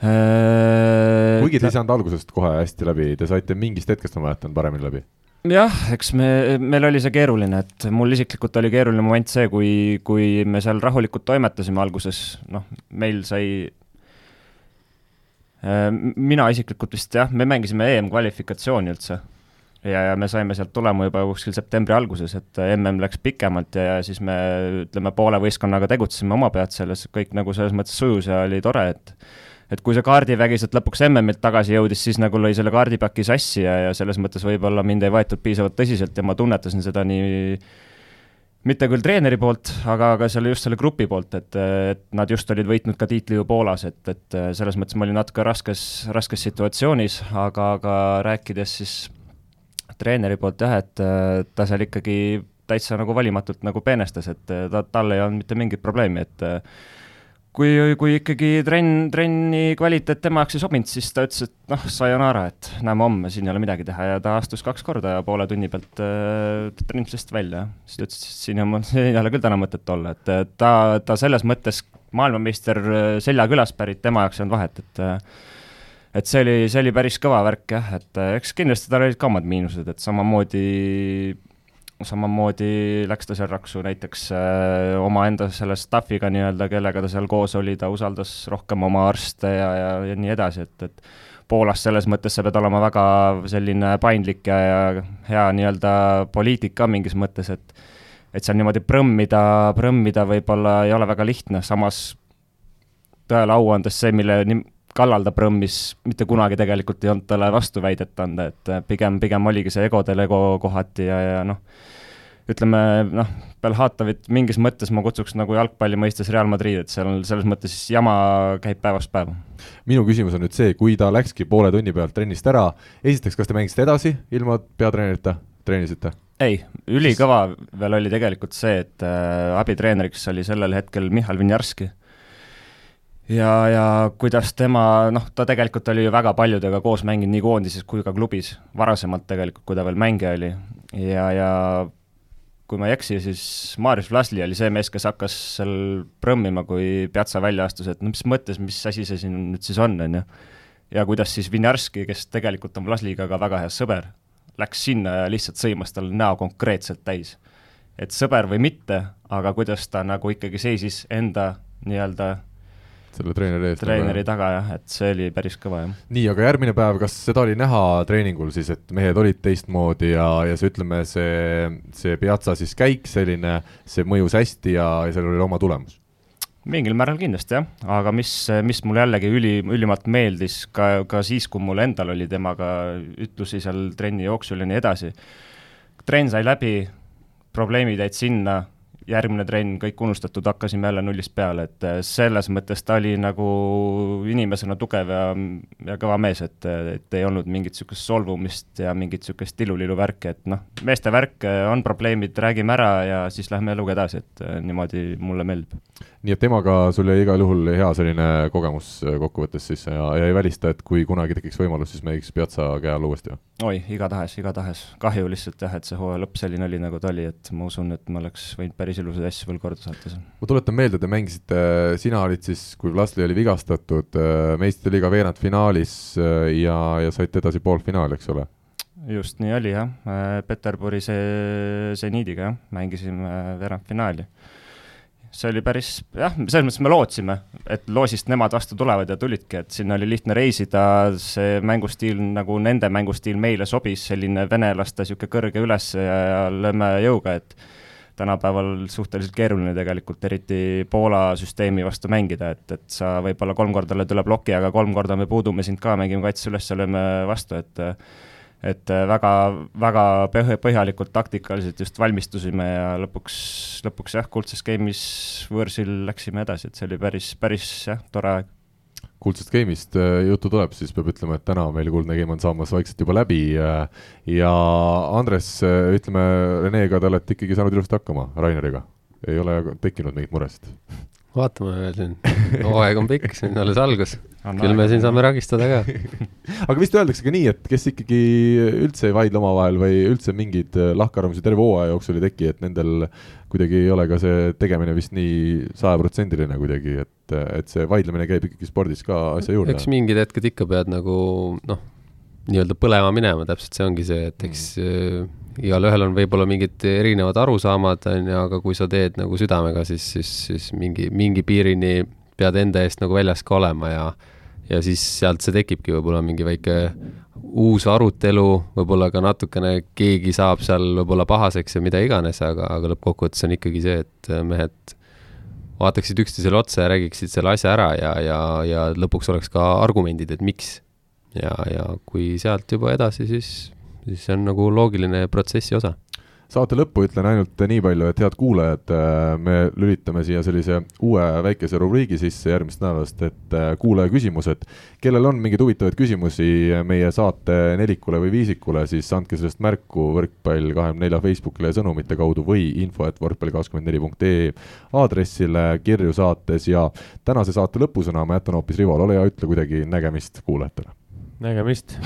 Äh,. kuigi te ei saanud algusest kohe hästi läbi, te saite mingist hetkest, ma mäletan, paremini läbi.
Jah, eks me, meil oli see keeruline, et mul isiklikult oli keeruline moment see, kui, kui me seal rahulikult toimetasime alguses, noh, meil sai äh, mina isiklikult vist jah, me mängisime EM-kvalifikatsiooni üldse ja, ja me saime sealt tulema juba kuskil septembri alguses, et mm läks pikemalt ja, ja siis me ütleme, poole võistkonnaga tegutsesime oma pead selles, kõik nagu selles mõttes sujus ja oli tore, et et kui see kaardivägi sealt lõpuks MM-ilt tagasi jõudis, siis nagu lõi selle kaardipaki sassi ja, ja selles mõttes võib-olla mind ei võetud piisavalt tõsiselt ja ma tunnetasin seda nii mitte küll treeneri poolt, aga, aga selle just selle grupi poolt, et, et nad just olid võitnud ka tiitli ju Poolas, et, et selles mõttes ma olin natuke raskes, raskes situatsioonis, aga, aga rääkides siis treeneri poolt jah, et ta seal ikkagi täitsa nagu valimatult nagu peenestas, et ta, tal ei olnud mitte mingit probleemi, et kui, kui ikkagi trenn, trenni kvaliteet tema jaoks ei sobinud, siis ta ütles, et noh, sayonara, et näeme homme, siin ei ole midagi teha ja ta astus kaks korda ja poole tunni pealt äh, trennisest välja. siis ta ütles, et siin on, siin ei ole küll täna mõtet olla, et ta, ta selles mõttes maailmameister äh, seljakülast pärit, tema jaoks ei olnud vahet, et äh, et see oli, see oli päris kõva värk jah, et äh, eks kindlasti tal olid ka omad miinused, et samamoodi samamoodi läks ta seal raksu näiteks äh, omaenda selle staff'iga nii-öelda, kellega ta seal koos oli, ta usaldas rohkem oma arste ja, ja, ja nii edasi, et, et Poolas selles mõttes sa pead olema väga selline paindlik ja, ja hea nii-öelda poliitik ka mingis mõttes, et et seal niimoodi prõmmida, prõmmida võib-olla ei ole väga lihtne, samas tõele au andes see, mille kallal ta prõmmis, mitte kunagi tegelikult ei olnud talle vastuväidet anda, et pigem, pigem oligi see egodel ego kohati ja, ja noh, ütleme noh, Belhatovit mingis mõttes ma kutsuks nagu jalgpalli mõistes Real Madrid, et seal selles mõttes jama käib päevast päeva.
minu küsimus on nüüd see, kui ta läkski poole tunni pealt trennist ära, esiteks, kas te mängisite edasi ilma peatreenerita, treenisite?
ei, ülikõva veel oli tegelikult see, et äh, abitreeneriks oli sellel hetkel Mihhail Vinjarski ja, ja kuidas tema, noh, ta tegelikult oli ju väga paljudega koos mänginud nii koondises kui ka klubis, varasemalt tegelikult, kui ta veel mängija oli. ja, ja kui ma ei eksi, siis Marius Vlasli oli see mees, kes hakkas seal prõmmima, kui Piazza välja astus, et no mis mõttes, mis asi see siin nüüd siis on, on ju. ja kuidas siis Vinjarski, kes tegelikult on Vlasliga ka väga hea sõber, läks sinna ja lihtsalt sõimas tal näo konkreetselt täis. et sõber või mitte, aga kuidas ta nagu ikkagi seisis enda nii-öelda
selle treeneri eest.
treeneri taga jah, et see oli päris kõva jah.
nii, aga järgmine päev, kas seda oli näha treeningul siis, et mehed olid teistmoodi ja, ja see, ütleme, see, see Piazza siis käik selline, see mõjus hästi ja, ja sellel oli oma tulemus?
mingil määral kindlasti jah, aga mis, mis mulle jällegi üli, ülimalt meeldis ka, ka siis, kui mul endal oli temaga ütlusi seal trenni jooksul ja nii edasi, trenn sai läbi, probleemid jäid sinna järgmine trenn, kõik unustatud, hakkasime jälle nullist peale, et äh, selles mõttes ta oli nagu inimesena tugev ja, ja kõva mees, et, et ei olnud mingit niisugust solvumist ja mingit niisugust tilulilu värki, et noh, meeste värk, äh, on probleemid, räägime ära ja siis lähme eluga edasi, et äh, niimoodi mulle meeldib.
nii et temaga sul jäi igal juhul hea selline kogemus kokkuvõttes siis ja, ja ei välista, et kui kunagi tekiks võimalus, siis mängiks Piazza käe all uuesti või?
oi, igatahes, igatahes, kahju lihtsalt jah, et see hooaja lõpp selline oli, nagu ta oli, et ma usun, et ma oleks võinud päris päris ilusaid asju veel korda saata seal.
ma tuletan meelde, te mängisite, sina olid siis, kui Vlasli oli vigastatud, äh, meistrite liiga veerandfinaalis äh, ja, ja saite edasi poolfinaali, eks ole?
just nii oli jah, äh, Peterburi see, seniidiga jah, mängisime veerandfinaali see oli päris jah, selles mõttes me lootsime, et loosist nemad vastu tulevad ja tulidki, et sinna oli lihtne reisida, see mängustiil nagu nende mängustiil meile sobis, selline venelaste niisugune kõrge üles ja, ja lööme jõuga, et tänapäeval suhteliselt keeruline tegelikult, eriti Poola süsteemi vastu mängida, et, et sa võib-olla kolm korda lööd üle ploki, aga kolm korda me puudume sind ka, mängime kaitse üles lööme vastu, et et väga, väga põhjalikult taktikaliselt just valmistusime ja lõpuks, lõpuks jah, kuldses game'is võõrsil läksime edasi, et see oli päris, päris jah, tore aeg
kuldsest game'ist äh, juttu tuleb, siis peab ütlema, et täna meil kuldne game on saamas vaikselt juba läbi äh, ja Andres, äh, ütleme, Renega te olete ikkagi saanud ilusti hakkama, Raineriga? ei ole tekkinud mingit muresid?
vaatame veel siin, hooaeg on pikk, siin alles algus. küll me siin saame ragistada ka
aga vist öeldakse ka nii, et kes ikkagi üldse ei vaidle omavahel või üldse mingeid lahkarvamusi terve hooaja jooksul ei teki, et nendel kuidagi ei ole ka see tegemine vist nii sajaprotsendiline kuidagi, et, et see vaidlemine käib ikkagi spordis ka asja juurde.
eks mingid hetked ikka pead nagu noh, nii-öelda põlema minema, täpselt see ongi see, et eks mm igalühel on võib-olla mingid erinevad arusaamad, on ju, aga kui sa teed nagu südamega, siis, siis, siis mingi, mingi piirini pead enda eest nagu väljas ka olema ja ja siis sealt see tekibki võib-olla mingi väike uus arutelu, võib-olla ka natukene keegi saab seal võib-olla pahaseks ja mida iganes, aga, aga lõppkokkuvõttes on ikkagi see, et mehed vaataksid üksteisele otsa ja räägiksid selle asja ära ja, ja, ja lõpuks oleks ka argumendid, et miks. ja, ja kui sealt juba edasi, siis siis see on nagu loogiline protsessi osa.
Saate lõppu ütlen ainult nii palju, et head kuulajad, äh, me lülitame siia sellise uue väikese rubriigi sisse järgmist nädalast, et äh, kuulaja küsimused. kellel on mingeid huvitavaid küsimusi meie saate nelikule või viisikule, siis andke sellest märku võrkpall kahekümne nelja Facebookile sõnumite kaudu või info et võrkpall kakskümmend neli punkt ee aadressile kirju saates ja tänase saate lõpusõna ma jätan hoopis Rivole, ole hea, ütle kuidagi nägemist kuulajatele
nägemist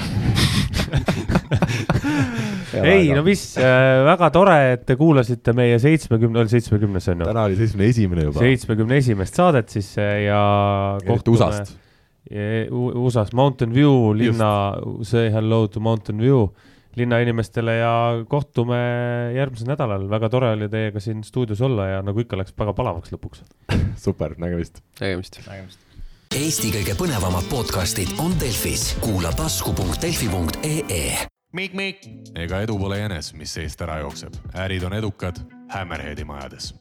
ei, no mis äh,, väga tore, et te kuulasite meie seitsmekümne, oli seitsmekümnes on ju?
täna oli seitsmekümne esimene juba.
seitsmekümne esimest saadet siis äh, ja
eriti USA-st.
USA-s, Mountain View linna, say hello to Mountain View linnainimestele ja kohtume järgmisel nädalal, väga tore oli teiega siin stuudios olla ja nagu ikka, läks väga palavaks lõpuks
super, nägemist.
nägemist.
nägemist.
Eesti kõige põnevamad podcastid on Delfis, kuula tasku.delfi.ee.
ega edu pole jänes, mis seest ära jookseb, ärid on edukad Hammerheadi majades